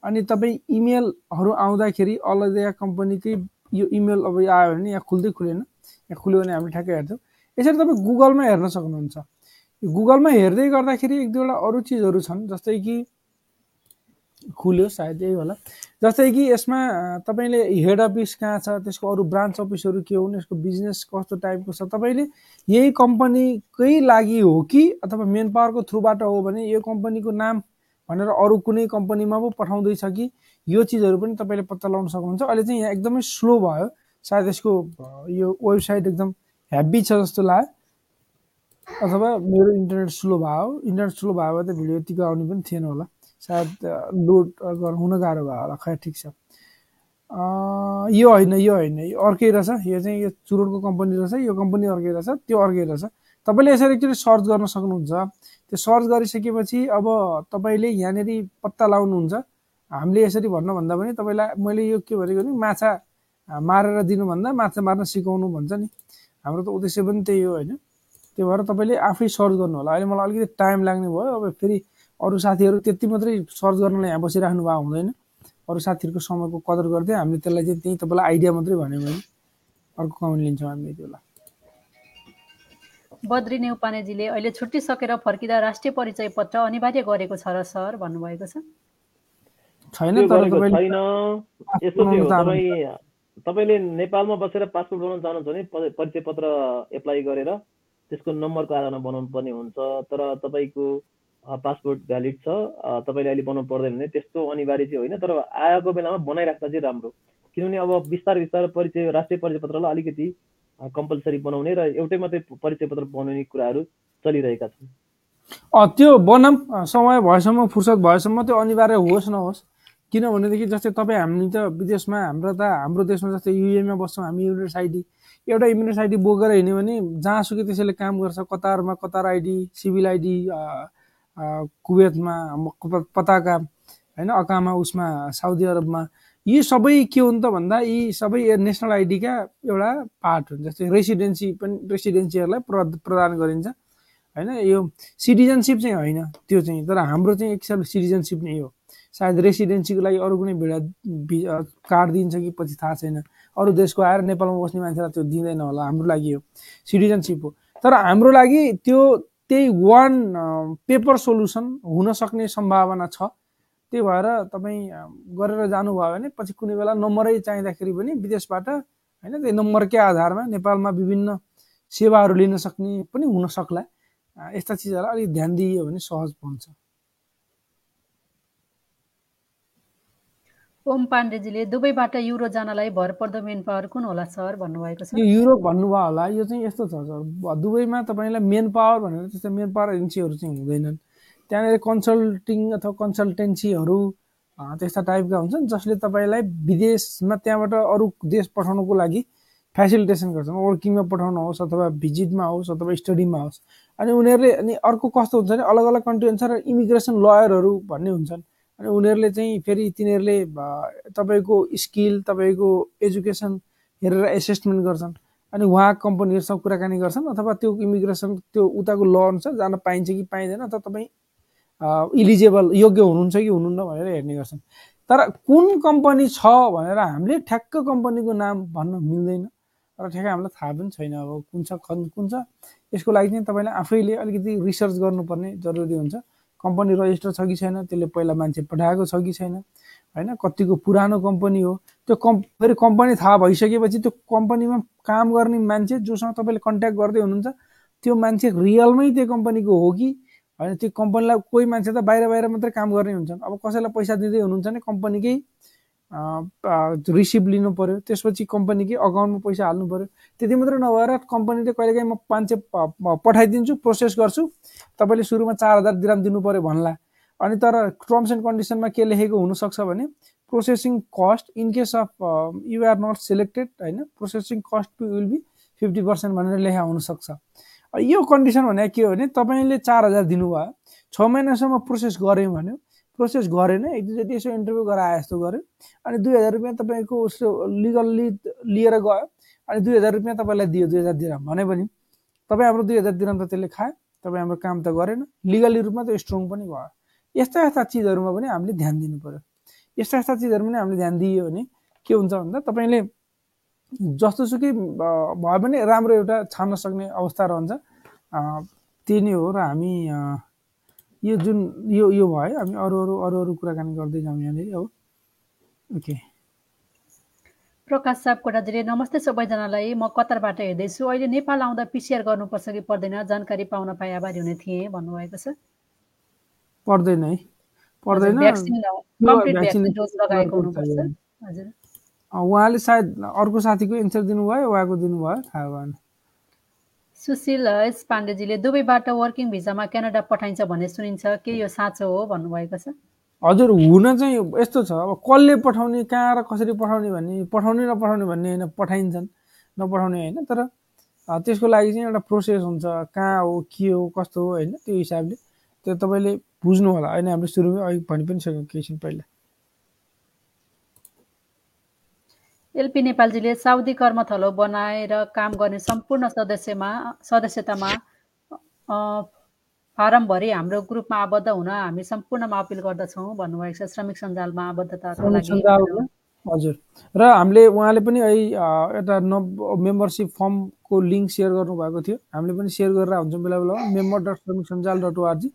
अनि तपाईँ इमेलहरू आउँदाखेरि अल अदैया कम्पनीकै यो इमेल अब आयो भने यहाँ खुल्दै खुलेन। यहाँ खुल्यो भने हामीले ठ्याक्कै हेर्छौँ यसरी तपाईँ गुगलमा हेर्न सक्नुहुन्छ। गुगलमा हेर्दै गर्दाखेरि एक दुईवटा अरू चिजहरू छन् जस्तै कि खुल्यो सायद यही होला। जस्तै कि यसमा तपाईँले हेड अफिस कहाँ छ त्यसको अरू ब्रान्च अफिसहरू के हुन् यसको बिजनेस कस्तो टाइपको छ तपाईँले यही कम्पनीकै लागि हो कि अथवा मेन पावरको थ्रुबाट हो भने यो कम्पनीको नाम भनेर अरू कुनै कम्पनीमा पो पठाउँदैछ कि यो चिजहरू पनि तपाईँले पत्ता लगाउन सक्नुहुन्छ। अहिले चाहिँ यहाँ एकदमै स्लो भयो। सायद यसको यो वेबसाइट एकदम हेभी छ जस्तो लाग्यो। अथवा मेरो इन्टरनेट स्लो भयो। इन्टरनेट स्लो भयो भने त भिडियो यतिको आउने पनि थिएन होला। सायद लोड हुन गाह्रो भयो होला खै ठिक छ। यो होइन यो होइन यो अर्कै रहेछ। यो चाहिँ यो चुरोटको कम्पनी रहेछ यो कम्पनी अर्कै रहेछ त्यो अर्कै रहेछ। तपाईँले यसरी एकचोटि सर्च गर्न सक्नुहुन्छ। त्यो सर्च गरिसकेपछि अब तपाईँले यहाँनिर पत्ता लगाउनुहुन्छ हामीले यसरी भन्नुभन्दा पनि तपाईँलाई मैले यो के भनेको नि माछा मारेर दिनुभन्दा माछा मार्न सिकाउनु भन्छ नि। हाम्रो त उद्देश्य पनि त्यही हो होइन। त्यो भएर तपाईँले आफै सर्च गर्नु होला। अहिले मलाई अलिकति टाइम लाग्ने भयो। अब फेरि अरू साथीहरू त्यति मात्रै सर्च गर्नलाई यहाँ बसिराख्नु भएको हुँदैन। अरू साथीहरूको समयको कदर गर्दै हामीले त्यसलाई चाहिँ त्यही तपाईँलाई आइडिया मात्रै भन्यो भने अर्को कमेन्ट लिन्छौँ हामी यति बेला। बद्री नेउपानेजीले अहिले छुट्टी सकेर फर्किँदा राष्ट्रिय परिचय पत्र अनिवार्य गरेको छ र सर भन्नुभएको छ? छैन त्यो तर छैन। यस्तो चाहनुहुन्छ। तपाईँ तपाईँले नेपालमा बसेर पासपोर्ट बनाउन चाहनुहुन्छ भने परिचय पत्र एप्लाई गरेर त्यसको नम्बरको आधारमा बनाउनु पर्ने हुन्छ। तर तपाईँको पासपोर्ट भ्यालिड छ। तपाईँले अहिले बनाउनु पर्दैन भने त्यस्तो अनिवार्य चाहिँ होइन। तर आएको बेलामा बनाइराख्दा चाहिँ राम्रो। किनभने अब बिस्तारै बिस्तारै परिचय राष्ट्रिय परिचय पत्रलाई अलिकति कम्पलसरी बनाउने र एउटै मात्रै परिचय पत्र बनाउने कुराहरू चलिरहेका छन्। त्यो बनाम समय भएसम्म फुर्सद भएसम्म त्यो अनिवार्य होस् नहोस्। किनभनेदेखि जस्तै तपाईँ हामी त विदेशमा हाम्रो त हाम्रो देशमा जस्तै युएमा बस्छौँ हामी इमिरेट्स आइडी एउटा इमिरेट्स आइडी बोकेर हिँड्यो भने जहाँसुकै त्यसैले काम गर्छ। कतारमा कतार आइडी सिभिल आइडी कुवेतमा पताका होइन अकामा उसमा साउदी अरबमा यी सबै के हुन् त भन्दा यी सबै नेसनल आइडीका एउटा पार्ट हुन् जस्तै रेसिडेन्सी पनि रेसिडेन्सीहरूलाई प्र प्रदान गरिन्छ। होइन यो सिटिजनसिप चाहिँ होइन त्यो चाहिँ तर हाम्रो चाहिँ एक हिसाबले सिटिजनसिप नै हो। सायद रेसिडेन्सीको लागि अरू कुनै भिडा कार्ड दिन्छ कि पछि थाहा छैन। अरू देशको आएर नेपालमा बस्ने मान्छेलाई त्यो दिँदैन होला हाम्रो लागि हो सिटिजनसिप हो। तर हाम्रो लागि त्यो त्यही वान पेपर सोल्युसन हुन सक्ने सम्भावना छ। त्यही भएर तपाईँ गरेर जानुभयो भने पछि कुनै बेला नम्बरै चाहिँदाखेरि पनि विदेशबाट होइन त्यही नम्बरकै आधारमा नेपालमा विभिन्न सेवाहरू लिन सक्ने पनि हुन सक्ला। अ, यस्ता चिजहरूलाई अलिक ध्यान दिइयो भने सहज हुन्छ। ओम पाण्डेजीले दुबईबाट युरो जानलाई भरपर्दो मेन पावर कुन होला सर? भन्नुभएको छ। यो युरोप भन्नुभयो होला। यो चाहिँ यस्तो छ सर। दुबईमा तपाईँलाई मेन पावर भनेर त्यस्तो मेन पावर एजेन्सीहरू चाहिँ हुँदैनन्। त्यहाँनिर कन्सल्टिङ अथवा कन्सल्टेन्सीहरू त्यस्ता टाइपका हुन्छन् जसले तपाईँलाई विदेशमा त्यहाँबाट अरू देश पठाउनुको लागि फेसिलिटेसन गर्छन्। वर्किङमा पठाउनु होस् अथवा भिजिटमा होस् अथवा स्टडीमा होस्। अनि उनीहरूले अनि अर्को कस्तो हुन्छ भने अलग अलग कन्ट्री अनुसार इमिग्रेसन लयरहरू भन्ने हुन्छन्। अनि उनीहरूले चाहिँ फेरि तिनीहरूले तपाईँको स्किल तपाईँको एजुकेसन हेरेर एसेसमेन्ट गर्छन्। अनि उहाँ कम्पनीहरूसँग कुराकानी गर्छन् अथवा त्यो इमिग्रेसन त्यो उताको ल अनुसार जान पाइन्छ कि पाइँदैन अथवा तपाईँ इलिजेबल योग्य हुनुहुन्छ कि हुनुहुन्न भनेर हेर्ने गर्छन्। तर कुन कम्पनी छ भनेर हामीले ठ्याक्क कम्पनीको नाम भन्न मिल्दैन र ठ्याक्कै हामीलाई थाहा पनि छैन अब कुन छ कुन छ। यसको लागि चाहिँ तपाईँले आफैले अलिकति रिसर्च गर्नुपर्ने जरुरी हुन्छ। कम्पनी रजिस्टर छ कि छैन त्यसले पहिला मान्छे पठाएको छ कि छैन होइन? कतिको पुरानो कम्पनी हो। त्यो कम् फेरि कम्पनी थाहा भइसकेपछि त्यो कम्पनीमा काम गर्ने मान्छे जोसँग तपाईँले कन्ट्याक्ट गर्दै हुनुहुन्छ त्यो मान्छे रियलमै त्यो कम्पनीको हो कि? होइन? त्यो कम्पनीलाई कोही मान्छे त बाहिर बाहिर मात्रै काम गर्ने हुन्छन्। अब कसैलाई पैसा दिँदै हुनुहुन्छ भने कम्पनीकै रिसिभ लिनु पर्यो। त्यसपछि कम्पनीकै अकाउन्टमा पैसा हाल्नु पर्यो। त्यति मात्रै नभएर कम्पनीले कहिलेकाहीँ म मान्छे पठाइदिन्छु प्रोसेस गर्छु। तपाईँले सुरुमा चार हजार दिराम दिनु पर्यो भन्ला। अनि तर टर्म्स एन्ड कन्डिसनमा के लेखेको हुनसक्छ भने processing cost in case of you're not selected होइन? Processing cost will be fifty percent भनेर लेखा हुनसक्छ। यो कन्डिसन भने के हो भने तपाईँले चार हजार दिनुभयो। छ महिनासम्म प्रोसेस गऱ्यौँ भन्यो। प्रोसेस गरेन एक दुईचोटि यसो इन्टरभ्यू गराए जस्तो गऱ्यो अनि दुई हजार रुपियाँ तपाईँको उसको लिगल्ली लिएर गयो अनि दुई हजार रुपियाँ तपाईँलाई दियो दुई हजार दिराम भने पनि तपाईँ हाम्रो दुई हजार दिराम त त्यसले खायो तपाईँ हाम्रो काम त गरेन। लिगल्ली रूपमा त स्ट्रङ पनि भयो। यस्ता यस्ता चिजहरूमा पनि हामीले ध्यान दिनु पऱ्यो यस्ता यस्ता चिजहरू पनि हामीले ध्यान दियो भने के हुन्छ भन्दा तपाईँले जस्तोसुकै भयो भने राम्रो एउटा छान्न सक्ने अवस्था रहन्छ। त्यही नै हो र हामी यो जुन यो यो भयो हामी अरू अरू अरू अरू कुराकानी गर्दै जाउँ यहाँनिर अब ओके प्रकाश साप कोटाजीले नमस्ते सबैजनालाई। म कतारबाट हेर्दैछु। अहिले नेपाल आउँदा पिसिआर गर्नुपर्छ कि पर्दैन? जानकारी पाउन पाए आभारी हुने थिएँ भन्नुभएको छ। पर्दैन है। पर्दैन। उहाँले सायद अर्को साथीको एन्सर दिनुभयो उहाँको दिनुभयो थाहा भएन। सुशील एस पाण्डेजीले दुबईबाट वर्किङ भिजामा क्यानाडा पठाइन्छ भन्ने सुनिन्छ। के यो साँचो हो भन्नुभएको छ? हजुर हुन चाहिँ यस्तो छ। अब कसले पठाउने कहाँ र कसरी पठाउने भन्ने पठाउने नपठाउने भन्ने होइन पठाइन्छन् नपठाउने होइन। तर त्यसको लागि चाहिँ एउटा प्रोसेस हुन्छ कहाँ हो के हो कस्तो हो होइन त्यो हिसाबले। त्यो तपाईँले बुझ्नु होला होइन हामीले सुरुमै अघि भनि पनि सक्यौँ केही छिन पहिला। एलपी नेपालजीले साउदी कर्मथलो बनाएर काम गर्ने सम्पूर्ण सदस्यमा सदस्यतामा फारमभरि हाम्रो ग्रुपमा आबद्ध हुन हामी सम्पूर्णमा अपिल गर्दछौँ भन्नुभएको छ श्रमिक सञ्जालमा आबद्धताको लागि। हजुर। र हामीले उहाँले पनि एउटा न मेम्बरसिप फर्मको लिङ्क सेयर गर्नुभएको थियो। हामीले पनि सेयर गरेर हुन्छौँ बेला बेला मेम्बर डट श्रमिक सञ्जाल डट ओआरजी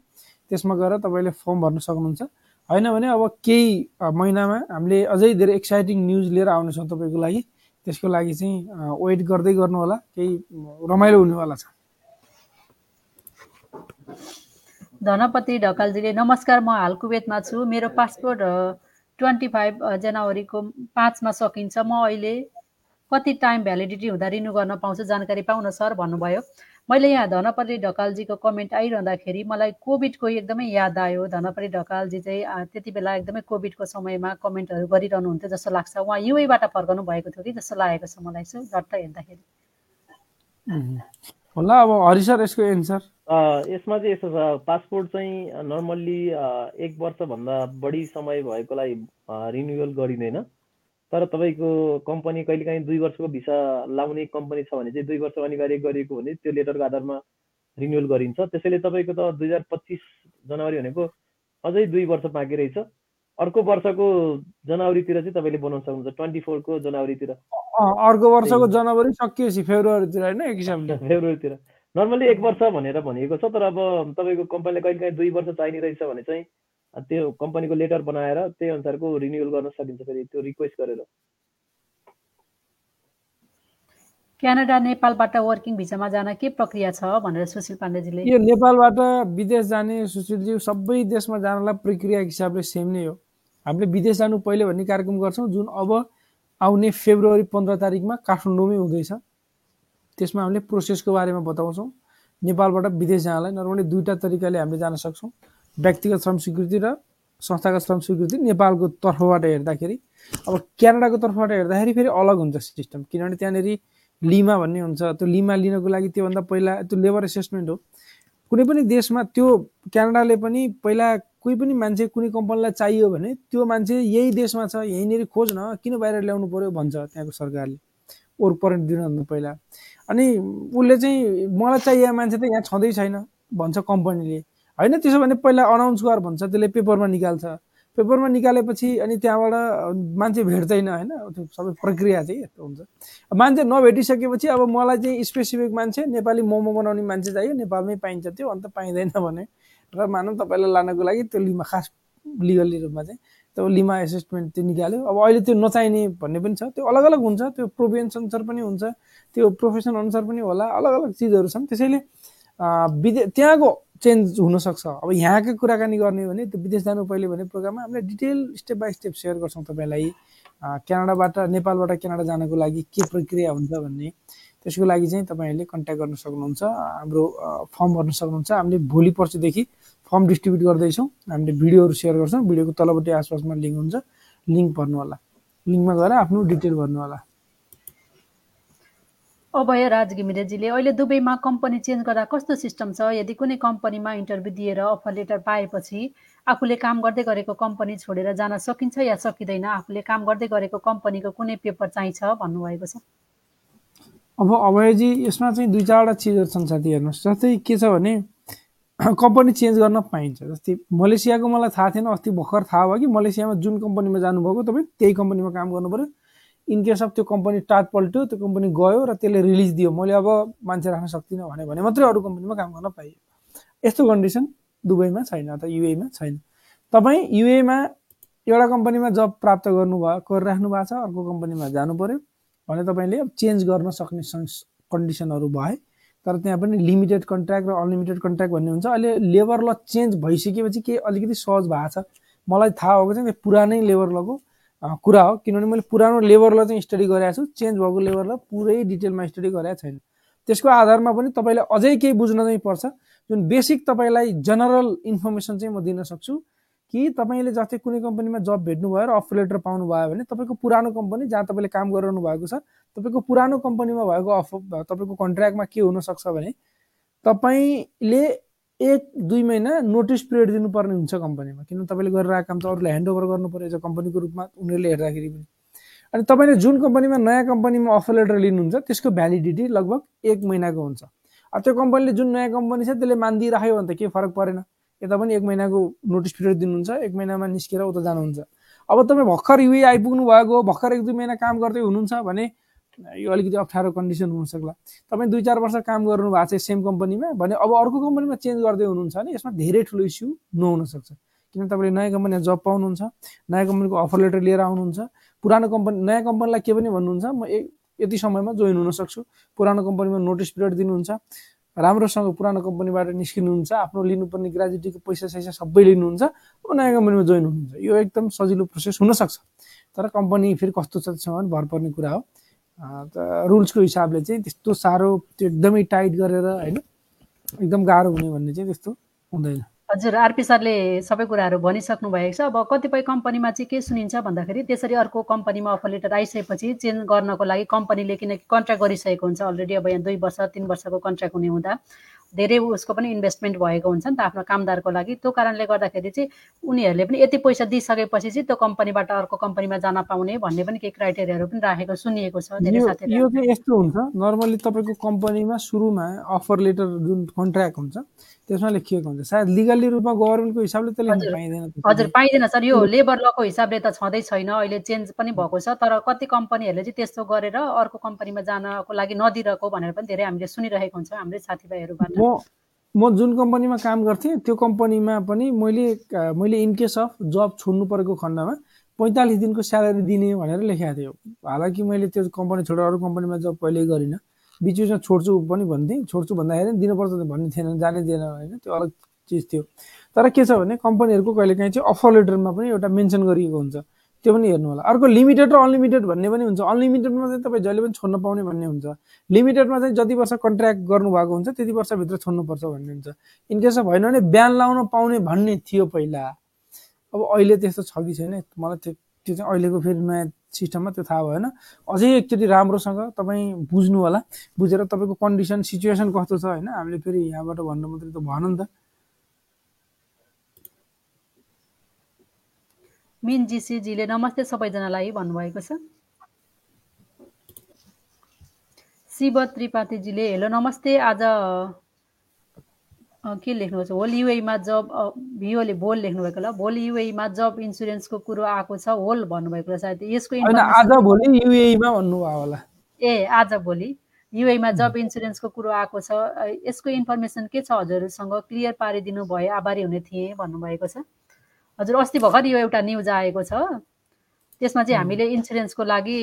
त्यसमा गएर तपाईँले फर्म भर्न सक्नुहुन्छ। होइन भने अब केही महिनामा हामीले अझै धेरै एक्साइटिङ न्युज लिएर आउनेछौँ तपाईँको लागि। त्यसको लागि चाहिँ वेट गर्दै गर्नु होला केही रमाइलो हुनेवाला छ। धनपति ढकालजीले नमस्कार म हाल कुवेतमा छु। मेरो पासपोर्ट ट्वेन्टी फाइभ जनवरीको पाँचमा सकिन्छ। म अहिले कति टाइम भ्यालिडिटी हुँदा रिन्यू गर्न पाउँछु? जानकारी पाउन सर भन्नुभयो। मैले यहाँ धनपरी ढकालजीको कमेन्ट आइरहँदाखेरि मलाई कोभिडको एकदमै याद आयो। धनपरी ढकालजी चाहिँ त्यति बेला एकदमै कोभिडको समयमा कमेन्टहरू गरिरहनुहुन्थ्यो जस्तो लाग्छ। उहाँ युएबाट फर्कनु भएको थियो कि जस्तो लागेको छ मलाई यसो झट्ट हेर्दाखेरि। होला अब हरि सर यसको एन्सर? यसमा चाहिँ यस्तो छ पासपोर्ट चाहिँ नर्मल्ली एक वर्षभन्दा बढी समय भएकोलाई रिन्युअल गरिँदैन। तर तपाईँको कम्पनी कहिलेकाहीँ दुई वर्षको भिसा लाउने कम्पनी छ भने चाहिँ दुई वर्ष अनिवार्य गरिएको भने त्यो लेटरको आधारमा रिन्युअल गरिन्छ। त्यसैले तपाईँको त दुई हजार पच्चिस जनवरी भनेको अझै दुई वर्ष बाँकी रहेछ। अर्को वर्षको जनवरीतिर चाहिँ तपाईँले बनाउन सक्नुहुन्छ ट्वेन्टी फोरको जनवरीतिर। अर्को वर्षको जनवरी सकिएपछि फेब्रुअरीतिर होइन एक हिसाबले [laughs] फेब्रुअरीतिर। नर्मली एक वर्ष भनेर भनिएको छ तर अब तपाईँको कम्पनीलाई कहिले काहीँ दुई वर्ष चाहिने रहेछ भने चाहिँ त्यो कम्पनीको लेटर बनाएर त्यही अनुसारको रिन्युअल गर्न सकिन्छ फेरि त्यो रिक्वेस्ट गरेर। क्यानाडा नेपालबाट वर्किङ भिसामा जान के प्रक्रिया छ भनेर सुशील पाण्डेजीले? यो नेपालबाट विदेश जाने सुशीलजी सबै देशमा जानलाई प्रक्रिया हिसाबले सेम नै हो। हामीले विदेश जानु पहिले भन्ने कार्यक्रम गर्छौँ जुन अब आउने फेब्रुअरी पन्ध्र तारिकमा काठमाडौँमै हुँदैछ। त्यसमा हामीले प्रोसेसको बारेमा बताउँछौँ। नेपालबाट विदेश जानलाई नर्मली दुईवटा तरिकाले हामीले जान सक्छौँ। व्यक्तिगत श्रम स्वीकृति र संस्थागत श्रम स्वीकृति नेपालको तर्फबाट हेर्दाखेरि अब क्यानाडाको तर्फबाट हेर्दाखेरि फेरि अलग हुन्छ सिस्टम। किनभने त्यहाँनिर लिमा भन्ने हुन्छ। त्यो लिमा लिनको लागि त्योभन्दा पहिला त्यो लेबर एसेसमेन्ट हो। कुनै पनि देशमा त्यो क्यानाडाले पनि पहिला कोही पनि मान्छे कुनै कम्पनीलाई चाहियो भने त्यो मान्छे यही देशमा छ यहीँनिर खोज्न किन बाहिर ल्याउनु पर्यो भन्छ त्यहाँको सरकारले। वर्क परेन्ट दिनुभन्दा पहिला। अनि उसले चाहिँ मलाई चाहिएको मान्छे त यहाँ छँदै छैन भन्छ कम्पनीले। होइन त्यसो भने पहिला अनाउन्स गर भन्छ त्यसले पेपरमा निकाल्छ। पेपरमा निकालेपछि अनि त्यहाँबाट मान्छे भेट्दैन होइन? त्यो सबै प्रक्रिया चाहिँ यस्तो हुन्छ। मान्छे नभेटिसकेपछि अब मलाई चाहिँ स्पेसिफिक मान्छे नेपाली मोमो बनाउने मान्छे चाहियो नेपालमै पाइन्छ त्यो अन्त पाइँदैन भने। र मानौँ तपाईँलाई लानको लागि त्यो लिमा खास लिगली रूपमा चाहिँ त्यो लिमा एसेसमेन्ट त्यो निकाल्यो। अब अहिले त्यो नचाहिने भन्ने पनि छ त्यो अलग अलग हुन्छ त्यो प्रोभिन्स अनुसार पनि हुन्छ त्यो प्रोफेसन अनुसार पनि होला अलग अलग चिजहरू छन्। त्यसैले विदे त्यहाँको चेन्ज हुनसक्छ। अब यहाँकै कुराकानी गर्ने हो भने त्यो विदेश जानु पहिले भने प्रोग्राममा हामीले detail step by step share गर्छौँ तपाईँलाई। क्यानाडाबाट नेपालबाट क्यानाडा जानको लागि के प्रक्रिया हुन्छ भन्ने। त्यसको लागि चाहिँ तपाईँहरूले कन्ट्याक्ट गर्न सक्नुहुन्छ। हाम्रो फर्म भर्न सक्नुहुन्छ। हामीले भोलि पर्सिदेखि फर्म डिस्ट्रिब्युट गर्दैछौँ। हामीले भिडियोहरू सेयर गर्छौँ। भिडियोको तलपट्टि आसपासमा लिङ्क हुन्छ। लिङ्क भर्नु होला लिङ्कमा गएर आफ्नो डिटेल भर्नु होला अभय राज घिमिरेजीले अहिले दुबईमा कम्पनी चेन्ज गर्दा कस्तो सिस्टम छ? यदि कुनै कम्पनीमा इन्टरभ्यू दिएर अफर लेटर पाएपछि आफूले काम गर्दै गरेको कम्पनी छोडेर जान सकिन्छ या सकिँदैन? आफूले काम गर्दै गरेको कम्पनीको कुनै पेपर चाहिन्छ भन्नुभएको छ। अब अभयजी यसमा चाहिँ दुई चारवटा चिजहरू छन् साथी हेर्नुहोस्। जस्तै के छ भने कम्पनी चेन्ज गर्न पाइन्छ। जस्तै मलेसियाको मलाई थाहा थिएन अस्ति भर्खर थाहा भयो कि मलेसियामा जुन कम्पनीमा जानुभएको तपाईँ त्यही कम्पनीमा काम गर्नु पऱ्यो इन केस अफ त्यो कम्पनी टाट पल्ट्यो त्यो कम्पनी गयो र त्यसले रिलिज दियो। मैले अब मान्छे राख्न सक्दिनँ भने मात्रै अरू कम्पनीमा काम गर्न पाइयो यस्तो कन्डिसन दुबईमा छैन अथवा युएमा छैन। तपाईँ युएमा एउटा कम्पनीमा जब प्राप्त गर्नुभयो गरिराख्नु भएको छ अर्को कम्पनीमा जानु पऱ्यो भने तपाईँले अब चेन्ज गर्न सक्ने कन्डिसनहरू भए तर त्यहाँ पनि लिमिटेड कन्ट्र्याक्ट र अनलिमिटेड कन्ट्र्याक्ट भन्ने हुन्छ। अहिले लेबर ल चेन्ज भइसकेपछि के अलिकति सहज भएको छ। मलाई थाहा भएको चाहिँ पुरानै लेबर लको कुरा हो। किनभने मैले पुरानो लेबर ल चाहिँ स्टडी गरेको छु। चेन्ज भएको लेबर ल पुरै डिटेलमा स्टडी गरेको छैन। त्यसको आधारमा पनि तपाईँलाई अझै केही बुझ्न चाहिँ पर्छ। जुन बेसिक तपाईँलाई जनरल इन्फर्मेसन चाहिँ म दिन सक्छु कि तपाईँले जस्तै कुनै कम्पनीमा जब भेट्नुभयो र अफर लेटर पाउनुभयो भने तपाईँको पुरानो कम्पनी जहाँ तपाईँले काम गरिरहनु भएको छ तपाईँको पुरानो कम्पनीमा भएको अफर तपाईँको कन्ट्र्याक्टमा के हुनसक्छ भने तपाईँले एक दुई महिना नोटिस पिरियड दिनुपर्ने हुन्छ कम्पनीमा किन तपाईँले गरिरहेको काम त अरूलाई ह्यान्डओभर गर्नु पऱ्यो एज अ कम्पनीको रूपमा उनीहरूले हेर्दाखेरि पनि। अनि तपाईँले जुन कम्पनीमा नयाँ कम्पनीमा अफर लेटर लिनुहुन्छ त्यसको भ्यालिडिटी लगभग एक महिनाको हुन्छ। अब त्यो कम्पनीले जुन नयाँ कम्पनी छ त्यसले मानिदिइराख्यो भने त केही फरक परेन। यता पनि एक महिनाको नोटिस पिरियड दिनुहुन्छ एक महिनामा निस्केर उता जानुहुन्छ। अब तपाईँ भर्खर युए आइपुग्नु भएको भर्खर एक दुई महिना काम गर्दै हुनुहुन्छ भने यो अलिकति अप्ठ्यारो कन्डिसन हुनसक्ला। तपाईँ दुई चार वर्ष काम गर्नु भएको छ सेम कम्पनीमा भने अब अर्को कम्पनीमा चेन्ज गर्दै हुनुहुन्छ भने यसमा धेरै ठुलो इस्यु नहुन सक्छ किन तपाईँले नयाँ कम्पनीमा जब पाउनुहुन्छ नयाँ कम्पनीको अफर लेटर लिएर आउनुहुन्छ पुरानो कम्पनी नयाँ कम्पनीलाई के पनि भन्नुहुन्छ म एक यति समयमा जोइन हुन सक्छु पुरानो कम्पनीमा नोटिस पिरियड दिनुहुन्छ राम्रोसँग पुरानो कम्पनीबाट निस्किनुहुन्छ आफ्नो लिनुपर्ने ग्रेजुटीको पैसा सैसा सबै लिनुहुन्छ अब नयाँ कम्पनीमा जोइन हुनुहुन्छ। यो एकदम सजिलो प्रोसेस हुनसक्छ। तर कम्पनी फेरि कस्तो छ त्यसमा भर पर्ने कुरा हो। रुल्सको हिसाबले चाहिँ त्यस्तो साह्रो त्यो एकदमै टाइट गरेर होइन एकदम गाह्रो हुने भन्ने चाहिँ त्यस्तो हुँदैन। हजुर आरपी सरले सबै कुराहरू भनिसक्नु भएको छ। अब कतिपय कम्पनीमा चाहिँ के सुनिन्छ भन्दाखेरि त्यसरी अर्को कम्पनीमा अफर लेटर आइसकेपछि चेन्ज गर्नको लागि कम्पनीले किनकि कन्ट्र्याक्ट गरिसकेको हुन्छ अलरेडी अब यहाँ दुई वर्ष तिन वर्षको कन्ट्र्याक्ट हुने हुँदा धेरै उसको पनि इन्भेस्टमेन्ट भएको हुन्छ नि त आफ्नो कामदारको लागि। त्यो कारणले गर्दाखेरि चाहिँ उनीहरूले पनि यति पैसा दिइसकेपछि चाहिँ त्यो कम्पनीबाट अर्को कम्पनीमा जान पाउने भन्ने पनि केही क्राइटेरियाहरू पनि राखेको सुनिएको छ धेरै यो साथीहरू यो चाहिँ यस्तो हुन्छ। नर्मली तपाईँको कम्पनीमा सुरुमा अफर लेटर जुन कन्ट्र्याक्ट हुन्छ त्यसमा लेखिएको हुन्छ। सायद लिगली रूपमा गभर्मेन्टको हिसाबले त लेख्न। पाइँदैन हजुर। पाइँदैन सर। यो लेबर लको हिसाबले त छँदै छैन। अहिले चेन्ज पनि भएको छ। तर कति कम्पनीहरूले चाहिँ त्यस्तो गरेर अर्को कम्पनीमा जानको लागि नदिरहेको भनेर पनि धेरै हामीले सुनिरहेको हुन्छ। हाम्रै साथीभाइहरूबाट। म म जुन कम्पनीमा काम गर्थेँ त्यो कम्पनीमा पनि मैले मैले इनकेस अफ जब छोड्नु परेको खण्डमा पैँतालिस दिनको स्यालेरी दिने भनेर लेखेको थियो। हालाकि मैले त्यो कम्पनी छोडेर अरू कम्पनीमा जब कहिल्यै गरिनँ। बिच बिचमा छोड्छु पनि भन्थेँ छोड्छु भन्दाखेरि दिनुपर्छ भन्ने थिएन जाने दिएन होइन त्यो अलग चिज थियो। तर के छ भने कम्पनीहरूको कहिलेकाहीँ चाहिँ अफर लेटरमा पनि एउटा मेन्सन गरिएको हुन्छ। त्यो पनि हेर्नु होला। अर्को लिमिटेड र अनलिमिटेड भन्ने पनि हुन्छ। अनलिमिटेडमा चाहिँ तपाईँ जहिले पनि छोड्न पाउने भन्ने हुन्छ। लिमिटेडमा चाहिँ जति वर्ष कन्ट्र्याक्ट गर्नुभएको हुन्छ त्यति वर्षभित्र छोड्नुपर्छ भन्ने हुन्छ। इनकेस अफ होइन भने बिहान लाउन पाउने भन्ने थियो पहिला। अब अहिले त्यस्तो छ कि छैन। मलाई त्यो त्यो चाहिँ अहिलेको फेरि नयाँ सिस्टममा त्यो थाहा भएन। अझै एकचोटि राम्रोसँग तपाईँ बुझ्नु होला। बुझेर तपाईँको कन्डिसन सिचुएसन कस्तो छ होइन? हामीले फेरि यहाँबाट भन्नु मात्रै त भएन नि त। मिन जीसीजीले नमस्ते सबैजनालाई भन्नुभएको छ। शिव त्रिपाठीजीले हेलो नमस्ते आज के लेख्नुभएको छ होल युएमा जब भिओले भोल लेख्नुभएको होला भोल युएमा जब इन्सुरेन्सको कुरो आएको छ होल भन्नुभएको होला सायद यसको आज भोलि युएमा भन्नुभयो होला। ए आज भोलि युएमा जब इन्सुरेन्सको कुरो आएको छ यसको इन्फर्मेसन के छ हजुरसँग क्लियर पारिदिनु भए आभारी हुने थिएँ भन्नुभएको छ। हजुर अस्ति भर्खर यो एउटा न्युज आएको छ। त्यसमा चाहिँ हामीले इन्सुरेन्सको लागि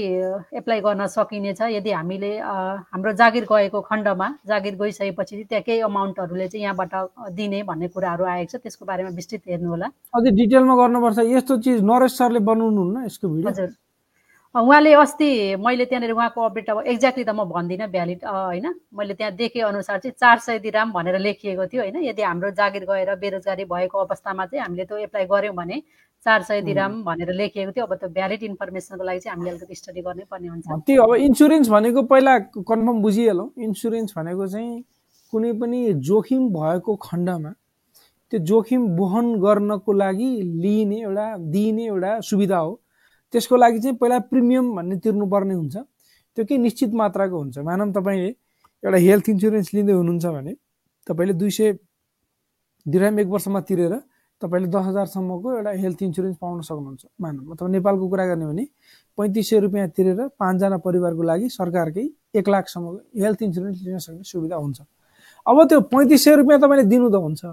एप्लाई गर्न सकिनेछ यदि हामीले हाम्रो जागिर गएको खण्डमा जागिर गइसकेपछि त्यहाँ केही अमाउन्टहरूले चाहिँ यहाँबाट दिने भन्ने कुराहरू आएको छ। त्यसको बारेमा विस्तृत हेर्नु होला अझै डिटेलमा गर्नुपर्छ। यस्तो चिज नरेश सरले बनाउनुहुन्न यसको भिडियो। हजुर। उहाँले अस्ति मैले त्यहाँनिर उहाँको अपडेट अब एक्ज्याक्टली त म भन्दिनँ भ्यालिड होइन? मैले त्यहाँ देखे अनुसार चाहिँ चार सय दिराम भनेर लेखिएको थियो होइन? यदि हाम्रो जागिर गएर बेरोजगारी भएको अवस्थामा चाहिँ हामीले त्यो एप्लाई गऱ्यौँ भने चार सय दिराम भनेर लेखिएको थियो। अब त्यो भ्यालिड इन्फर्मेसनको लागि चाहिँ हामीले अलिकति स्टडी गर्नै पर्ने हुन्छ। त्यो अब इन्सुरेन्स भनेको पहिला कन्फर्म बुझिहालौँ। इन्सुरेन्स भनेको चाहिँ कुनै पनि जोखिम भएको खण्डमा त्यो जोखिम वहन गर्नको लागि लिइने एउटा दिइने एउटा सुविधा हो। त्यसको लागि चाहिँ पहिला प्रिमियम भन्ने तिर्नुपर्ने हुन्छ। त्यो केही निश्चित मात्राको हुन्छ। मानव तपाईँले एउटा हेल्थ इन्सुरेन्स लिँदै हुनुहुन्छ भने तपाईँले दुई सय दिराम एक वर्षमा तिरेर तपाईँले दस हजारसम्मको एउटा हेल्थ इन्सुरेन्स पाउन सक्नुहुन्छ। मानव अथवा नेपालको कुरा गर्ने भने पैँतिस सय रुपियाँ तिरेर पाँचजना परिवारको लागि सरकारकै एक लाखसम्मको हेल्थ इन्सुरेन्स लिन सक्ने सुविधा हुन्छ। अब त्यो पैँतिस सय रुपियाँ तपाईँले दिनु त हुन्छ।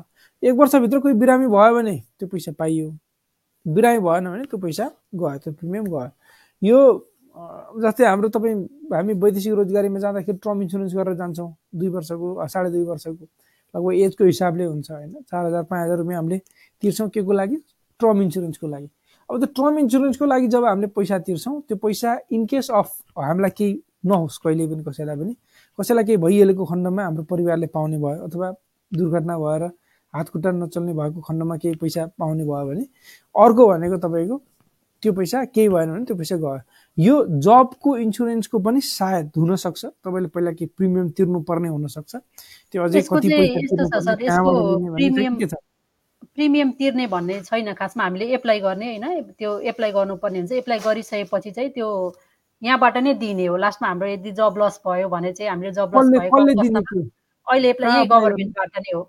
एक वर्षभित्र कोही बिरामी भयो भने त्यो पैसा पाइयो। बिरामी भएन भने त्यो पैसा गयो त्यो प्रिमियम गयो। यो जस्तै हाम्रो तपाईँ हामी वैदेशिक रोजगारीमा जाँदाखेरि ट्रम इन्सुरेन्स गरेर जान्छौँ दुई वर्षको साढे दुई वर्षको लगभग एजको हिसाबले हुन्छ होइन। चार हजार पाँच हजार रुपियाँ हामीले तिर्छौँ के को लागि? ट्रम इन्सुरेन्सको लागि। अब त्यो ट्रम इन्सुरेन्सको लागि जब हामीले पैसा तिर्छौँ त्यो पैसा इन केस अफ हामीलाई केही नहोस् कहिले पनि कसैलाई पनि। कसैलाई केही भइहालेको खण्डमा हाम्रो परिवारले पाउने भयो अथवा दुर्घटना भएर हात खुट्टा नचल्ने भएको खण्डमा केही पैसा पाउने भयो भने अर्को भनेको तपाईँको त्यो पैसा केही भएन भने त्यो पैसा गयो। यो जबको इन्सुरेन्सको पनि सायद हुनसक्छ। तपाईँले पहिला केही प्रिमियम तिर्नुपर्ने हुनसक्छ। त्यो अझै कति पैसा प्रिमियम के तिर्ने भन्ने छैन। खासमा हामीले एप्लाई गर्ने होइन त्यो एप्लाई गर्नुपर्ने हुन्छ। एप्लाई गरिसकेपछि चाहिँ त्यो यहाँबाट नै दिने हो। लास्टमा हाम्रो यदि जब लस भयो भने चाहिँ हामीले जब लस त्यो? अहिले एप्लाई गभर्मेन्टबाट नै हो।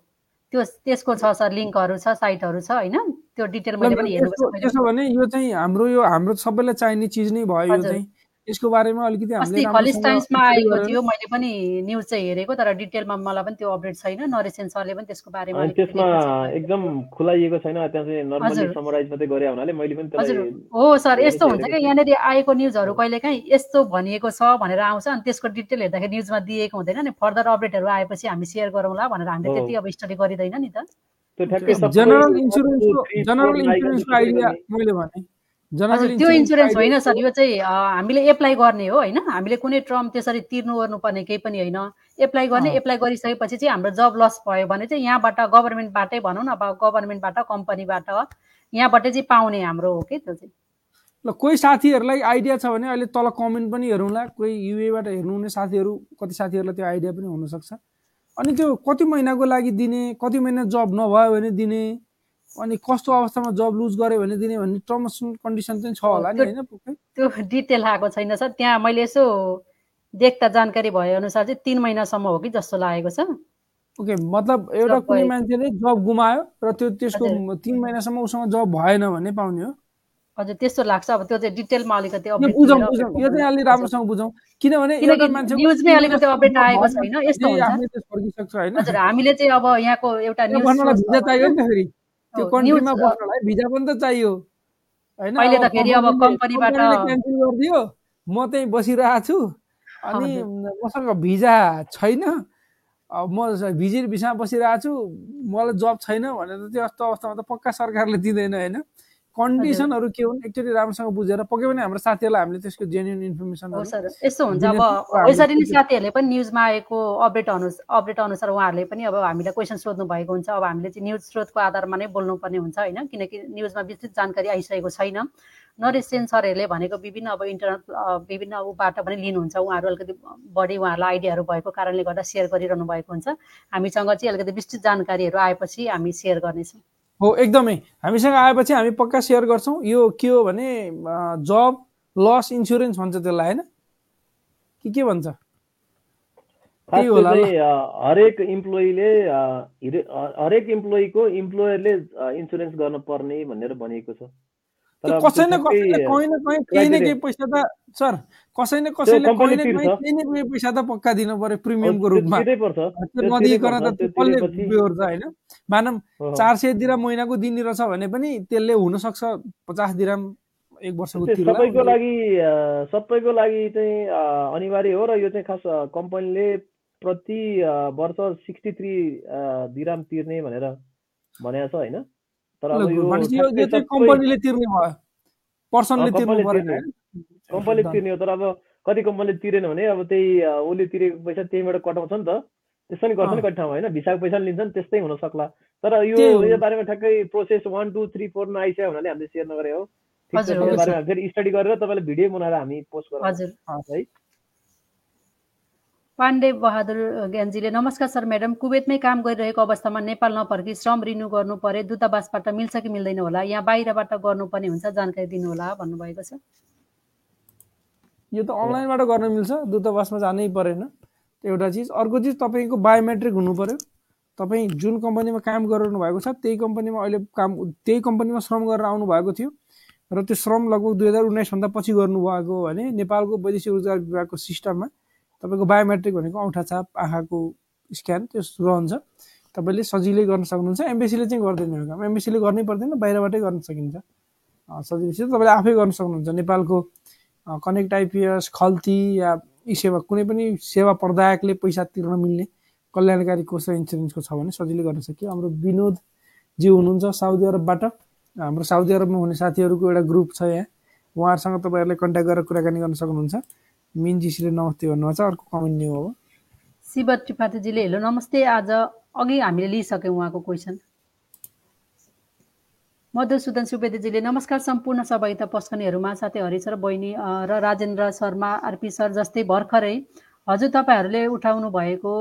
त्यो त्यसको छ सर लिङ्कहरू छ साइटहरू छ होइन? त्यो डिटेल मैले पनि हेर्नु यसो त्यसो भने यो चाहिँ हाम्रो यो हाम्रो सबैलाई चाहिने चिज नै भयो यो। चाहिँ। यसको बारेमा अलिकति अस्ति टाइम्समा आएको थियो मैले पनि न्युज चाहिँ हेरेको तर डिटेलमा मलाई पनि त्यो अपडेट छैन। नरेशन सरले पनि त्यसको बारेमा त्यसमा। एकदम खुलाइएको छैन त्यहाँ चाहिँ नर्मली। समराइज मात्रै गरे हुनाले मैले पनि हजुर। हो सर यस्तो हुन्छ क्या यहाँनिर आएको न्युजहरू कहिलेकाहीँ यस्तो भनिएको छ भनेर आउँछ अनि त्यसको डिटेल हेर्दाखेरि न्युजमा दिएको हुँदैन नि। फर्दर अपडेटहरू आएपछि हामी सेयर गरौँला भनेर हामीले। त्यति अब स्टडी गरिँदैन नि त। त्यो ठ्याक्कै सबै जनरल इन्सुरेन्सको जनरल इन्सुरेन्सको आइडिया मैले भने। त्यो इन्सुरेन्स होइन सर यो चाहिँ हामीले एप्लाई गर्ने हो होइन? हामीले कुनै ट्रम त्यसरी तिर्नु ओर्नुपर्ने केही पनि होइन। एप्लाई गर्ने। एप्लाई गरिसकेपछि चाहिँ हाम्रो जब लस भयो भने चाहिँ यहाँबाट गभर्मेन्टबाटै भनौँ न अब गभर्मेन्टबाट कम्पनीबाट यहाँबाट चाहिँ पाउने हाम्रो हो कि त्यो चाहिँ। ल कोही साथीहरूलाई आइडिया छ भने अहिले तल कमेन्ट पनि हेरौँला। कोही युएबाट हेर्नुहुने साथीहरू कति साथीहरूलाई त्यो आइडिया पनि हुनसक्छ। अनि त्यो कति महिनाको लागि दिने कति महिना जब नभयो भने दिने अनि कस्तो अवस्थामा जब लुज गऱ्यो भने दिने भन्ने टर्म्स एन्ड कन्डिसन चाहिँ छ होला नि होइन त्यो डिटेल आएको छैन सर। त्यहाँ मैले यसो देख्दा जानकारी भए अनुसार चाहिँ तिन महिनासम्म हो कि जस्तो लागेको छ। ओके मतलब एउटा कुनै। मान्छेले जब गुमायो र त्यो त्यसको। तिन महिनासम्म उसँग जब भएन भने पाउने हो। हजुर त्यस्तो लाग्छ। अब त्यो चाहिँ डिटेलमा अलिकति बुझौँ यो चाहिँ अलि। राम्रोसँग बुझौँ। किनभने एउटा मान्छे न्युजमै अलिकति अपडेट आएको छैन। यस्तो हुन्छ। हामीले चाहिँ अब यहाँको एउटा न्युज गर्नलाई सोर्स भिजा चाहियो नि त फेरि। त्यो कन्ट्रीमा बस्नलाई भिजा पनि त चाहियो। होइन अहिले त फेरि अब कम्पनीबाट- क्यान्सल गरिदियो। म त्यहीँ बसिरहेको छु। अनि मसँग भिजा छैन। अब म भिजिट भिसामा बसिरहेको छु। मलाई जब छैन भनेर त्यो यस्तो अवस्थामा त पक्का सरकारले दिँदैन होइन? कन्डिसनहरू के हुन्? एकचोटि राम्रोसँग बुझेर पक्कै पनि हाम्रो साथीहरूलाई हामीले त्यसको जेन्युन इन्फर्मेसन यस्तो हुन्छ। अब यसरी नै साथीहरूले पनि न्युजमा आएको अपडेट अनुसार अपडेट अनुसार उहाँहरूले पनि अब हामीलाई क्वेसन सोध्नु भएको हुन्छ। अब हामीले चाहिँ न्युज स्रोतको आधारमा नै बोल्नुपर्ने हुन्छ होइन? किनकि न्युजमा विस्तृत जानकारी आइसकेको छैन। नरेश सेन सरहरूले भनेको विभिन्न अब इन्टरनेट विभिन्न उबाट पनि लिनुहुन्छ। उहाँहरू अलिकति बढी उहाँहरूलाई आइडियाहरू भएको कारणले गर्दा सेयर गरिरहनु भएको हुन्छ। हामीसँग चाहिँ अलिकति विस्तृत जानकारीहरू आएपछि हामी सेयर गर्नेछौँ। हो एकदमै। हामीसँग आएपछि हामी पक्का सेयर गर्छौँ। यो के हो भने जब लस इन्सुरेन्स भन्छ त्यसलाई होइन? कि के भन्छ? हरेक इम्प्लोइले हरेक इम्प्लोइको इम्प्लोयरले इन्सुरेन्स गर्न पर्ने भनेर भनिएको छ। कसै न कसैले कहीँ न कहीँ केही न केही पैसा त सर कसै न कसैले कहीँ न कहीँ। केही न केही पैसा त पक्का दिनु पर्यो प्रिमियमको रूपमा। नदिइकन त कसले बेहोर्छ होइन? मानव। चार सय दिराम महिनाको दिने रहेछ भने पनि त्यसले हुनसक्छ पचास दिराम एक वर्षको सबैको लागि सबैको लागि चाहिँ अनिवार्य हो र यो चाहिँ खास कम्पनीले प्रति वर्ष सिक्सटी थ्री दिराम तिर्ने भनेर भनेको छ होइन? तर अब यो कम्पनीले तिर्ने भयो। पर्सनले अँ, तिर्नु कम्पनीले परेन। तिर्ने कम्पनीले तिर्ने हो तर अब कति कम्पनीले तिरेन भने अब त्यही उसले तिरेको पैसा त्यहीँबाट कटाउँछ नि त। त्यस्तो नि गर्छ नि। कति ठाउँमा होइन? भिसाको पैसा पनि लिन्छन् त्यस्तै हुन सक्ला। तर यो बारेमा ठ्याक्कै प्रोसेस वान टू थ्री फोरमा आइसक्यो हुनाले हामीले सेयर नगरे हो। ठिक बारेमा फेरि स्टडी गरेर तपाईँलाई भिडियो बनाएर हामी पोस्ट गरौँ। हजुर। है। पाण्डे बहादुर ज्ञानजीले नमस्कार सर म्याडम। कुवेतमै काम गरिरहेको अवस्थामा नेपाल नफर्की श्रम रिन्यू गर्नु परे दूतावासबाट मिल्छ कि मिल्दैन होला? यहाँ बाहिरबाट गर्नुपर्ने हुन्छ जानकारी दिनुहोला भन्नुभएको छ। यो त अनलाइनबाट गर्न मिल्छ दूतावासमा जानै परेन। एउटा चिज। अर्को चिज तपाईँको बायोमेट्रिक हुनु पर्यो। तपाईँ जुन कम्पनीमा काम गरिरहनु भएको छ त्यही कम्पनीमा अहिले काम त्यही कम्पनीमा श्रम गरेर आउनु भएको थियो र त्यो श्रम लगभग दुई हजार उन्नाइसभन्दा पछि गर्नुभएको भने नेपालको वैदेशिक रोजगार विभागको सिस्टममा तपाईँको बायोमेट्रिक भनेको औँठा छाप आँखाको स्क्यान त्यो रहन्छ। तपाईँले सजिलै गर्न सक्नुहुन्छ। एमबिसीले चाहिँ गर्दैन यो काम। एमबिसीले गर्नै पर्दैन बाहिरबाटै गर्न सकिन्छ। अँ, सजिलैसित तपाईँले आफै गर्न सक्नुहुन्छ। नेपालको कनेक्ट आइपिएस खल्ती या यी सेवा कुनै पनि सेवा प्रदायकले पैसा तिर्न मिल्ने कल्याणकारी कोष र इन्सुरेन्सको छ भने सजिलै गर्न सकियो। हाम्रो विनोदजी हुनुहुन्छ साउदी अरबबाट। हाम्रो साउदी अरबमा हुने साथीहरूको एउटा ग्रुप छ यहाँ। उहाँहरूसँग तपाईँहरूले कन्ट्याक्ट गरेर कुराकानी गर्न सक्नुहुन्छ। मिनजीसीले नमस्ते भन्नुभएको छ अर्को कमेन्ट न्यू हो शिव त्रिपाठीजीले हेलो नमस्ते। आज अघि हामीले लिइसक्यौँ उहाँको क्वेसन मधुसूदन सुवेदीजीले नमस्कार सम्पूर्ण सहभागिता पस्कनेहरूमा साथै हरि सर बहिनी र राजेन्द्र शर्मा आरपी सर जस्तै भर्खरै। हजुर तपाईँहरूले उठाउनु भएको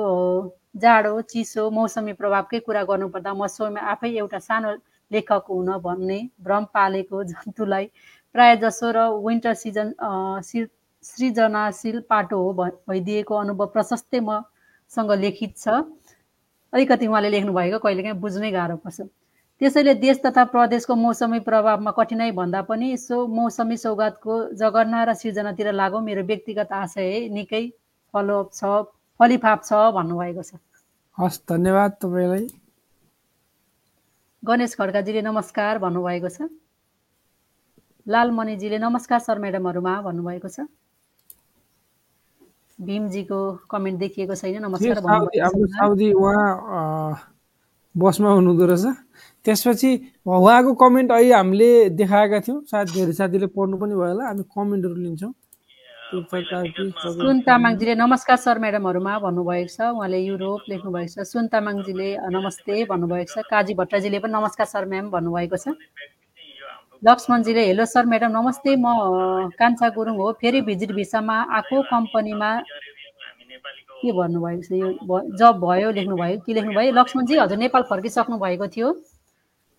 जाडो चिसो मौसमी प्रभावकै कुरा गर्नुपर्दा म स्वयं आफै एउटा सानो लेखक हुन भन्ने भ्रम पालेको जन्तुलाई प्राय जसो र विन्टर सिजन सृजनाशील पाटो हो भइदिएको अनुभव प्रशस्तै मसँग लिखित छ। अलिकति उहाँले लेख्नुभएको कहिलेकाहीँ बुझ्नै गाह्रो पर्छ। त्यसैले देश तथा प्रदेशको मौसमी प्रभावमा कठिनाइ भन्दा पनि सो मौसमी सौगातको जगर्ना र सिर्जनातिर लागौँ मेरो व्यक्तिगत आशय निकै फलोअप छ फलिफाप छ भन्नुभएको छ। हस् धन्यवाद तपाईँलाई। गणेश खड्काजीले नमस्कार भन्नुभएको छ। लालमणिजीले नमस्कार सर म्याडमहरूमा भन्नुभएको छ। भीमजीको कमेन्ट देखिएको छैन नमस्कार साउदी उहाँ बसमा हुनुहुँदो रहेछ। त्यसपछि उहाँको कमेन्ट अहिले हामीले देखाएका थियौँ। सायद धेरै साथीले पढ्नु पनि भयो होला। हामी कमेन्टहरू लिन्छौँ। सुन तामाङजीले नमस्कार सर म्याडमहरूमा भन्नुभएको छ। उहाँले युरोप लेख्नुभएको छ। सुन तामाङजीले नमस्ते भन्नुभएको छ। काजी भट्टजीले पनि नमस्कार सर म्याम भन्नुभएको छ। लक्ष्मणजीले हेलो सर म्याडम नमस्ते म कान्छा गुरुङ हो। फेरि भिजिट भिसामा आएको कम्पनीमा के भन्नुभएको छ यो? जब भयो लेख्नुभयो। के लेख्नुभयो? लक्ष्मणजी हजुर नेपाल फर्किसक्नु भएको थियो।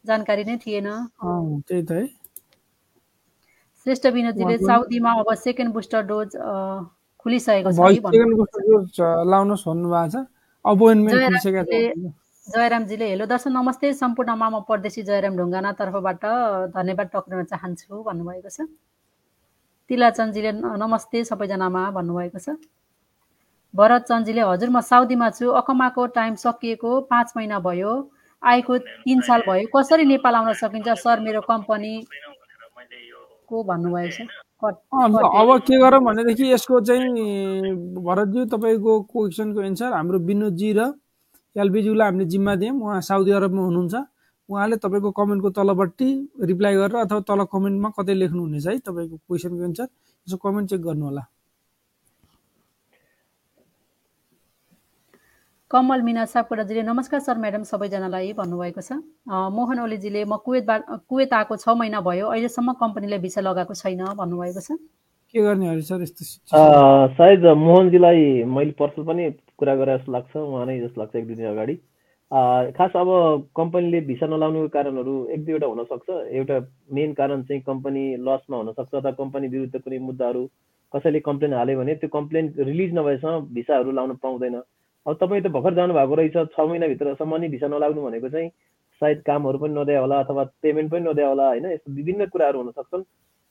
जानकारी नै थिएन। त्यही त है। श्रेष्ठ विनोदजीले साउदीमा अब सेकेन्ड बुस्टर डोज खुलिसकेको छ। जयरामजीले हेलो दर्शन नमस्ते। सम्पूर्ण मामा परदेशी जयराम ढुङ्गाना तर्फबाट धन्यवाद टक्राउन चाहन्छु भन्नुभएको छ। तिलाचन्दजीले नमस्ते सबैजनामा भन्नुभएको छ। भरत चन्दजीले हजुर म साउदीमा छु। अकमाको टाइम सकिएको पाँच महिना भयो। आएको तिन साल भयो। कसरी नेपाल आउन सकिन्छ सर मेरो कम्पनी को भन्नुभएको छ। अब के गरौँ भनेदेखि यसको चाहिँ भरतज्यू तपाईँको क्वेसनको एन्सर हाम्रो विनोदजी र एलबिज्यूलाई हामीले जिम्मा दियौँ। उहाँ साउदी अरबमा हुनुहुन्छ। उहाँले तपाईँको कमेन्टको तलपट्टि रिप्लाई गरेर अथवा तल कमेन्टमा कतै लेख्नुहुनेछ है तपाईँको क्वेसनको एन्सर यसो कमेन्ट चेक गर्नु होला कमल मिना सापकोटाजीले नमस्कार सर म्याडम सबैजनालाई भन्नुभएको छ। अँ, मोहन ओलीजीले म कुवेतबाट कुवेत आएको छ महिना भयो अहिलेसम्म कम्पनीले भिसा लगाएको छैन भन्नुभएको छ। के गर्ने सर यस्तो अ, सायद मोहनजीलाई मैले पर्सनल पनि कुरा गरे जस्तो लाग्छ उहाँ नै जस्तो लाग्छ एक दुई दिन अगाडि। खास अब कम्पनीले भिसा नलाउनुको कारणहरू एक दुईवटा हुनसक्छ। एउटा मेन कारण चाहिँ कम्पनी लसमा हुनसक्छ अथवा कम्पनी विरुद्ध कुनै मुद्दाहरू कसैले कम्प्लेन हाल्यो भने त्यो कम्प्लेन रिलिज नभएसम्म भिसाहरू लाउन पाउँदैन। अब तपाईँ त भर्खर जानुभएको रहेछ छ महिनाभित्रसम्म नि भिसा नलाग्नु भनेको चाहिँ सायद कामहरू पनि नदिया होला अथवा पेमेन्ट पनि नदिया होला होइन? यस्तो विभिन्न कुराहरू हुनसक्छन्।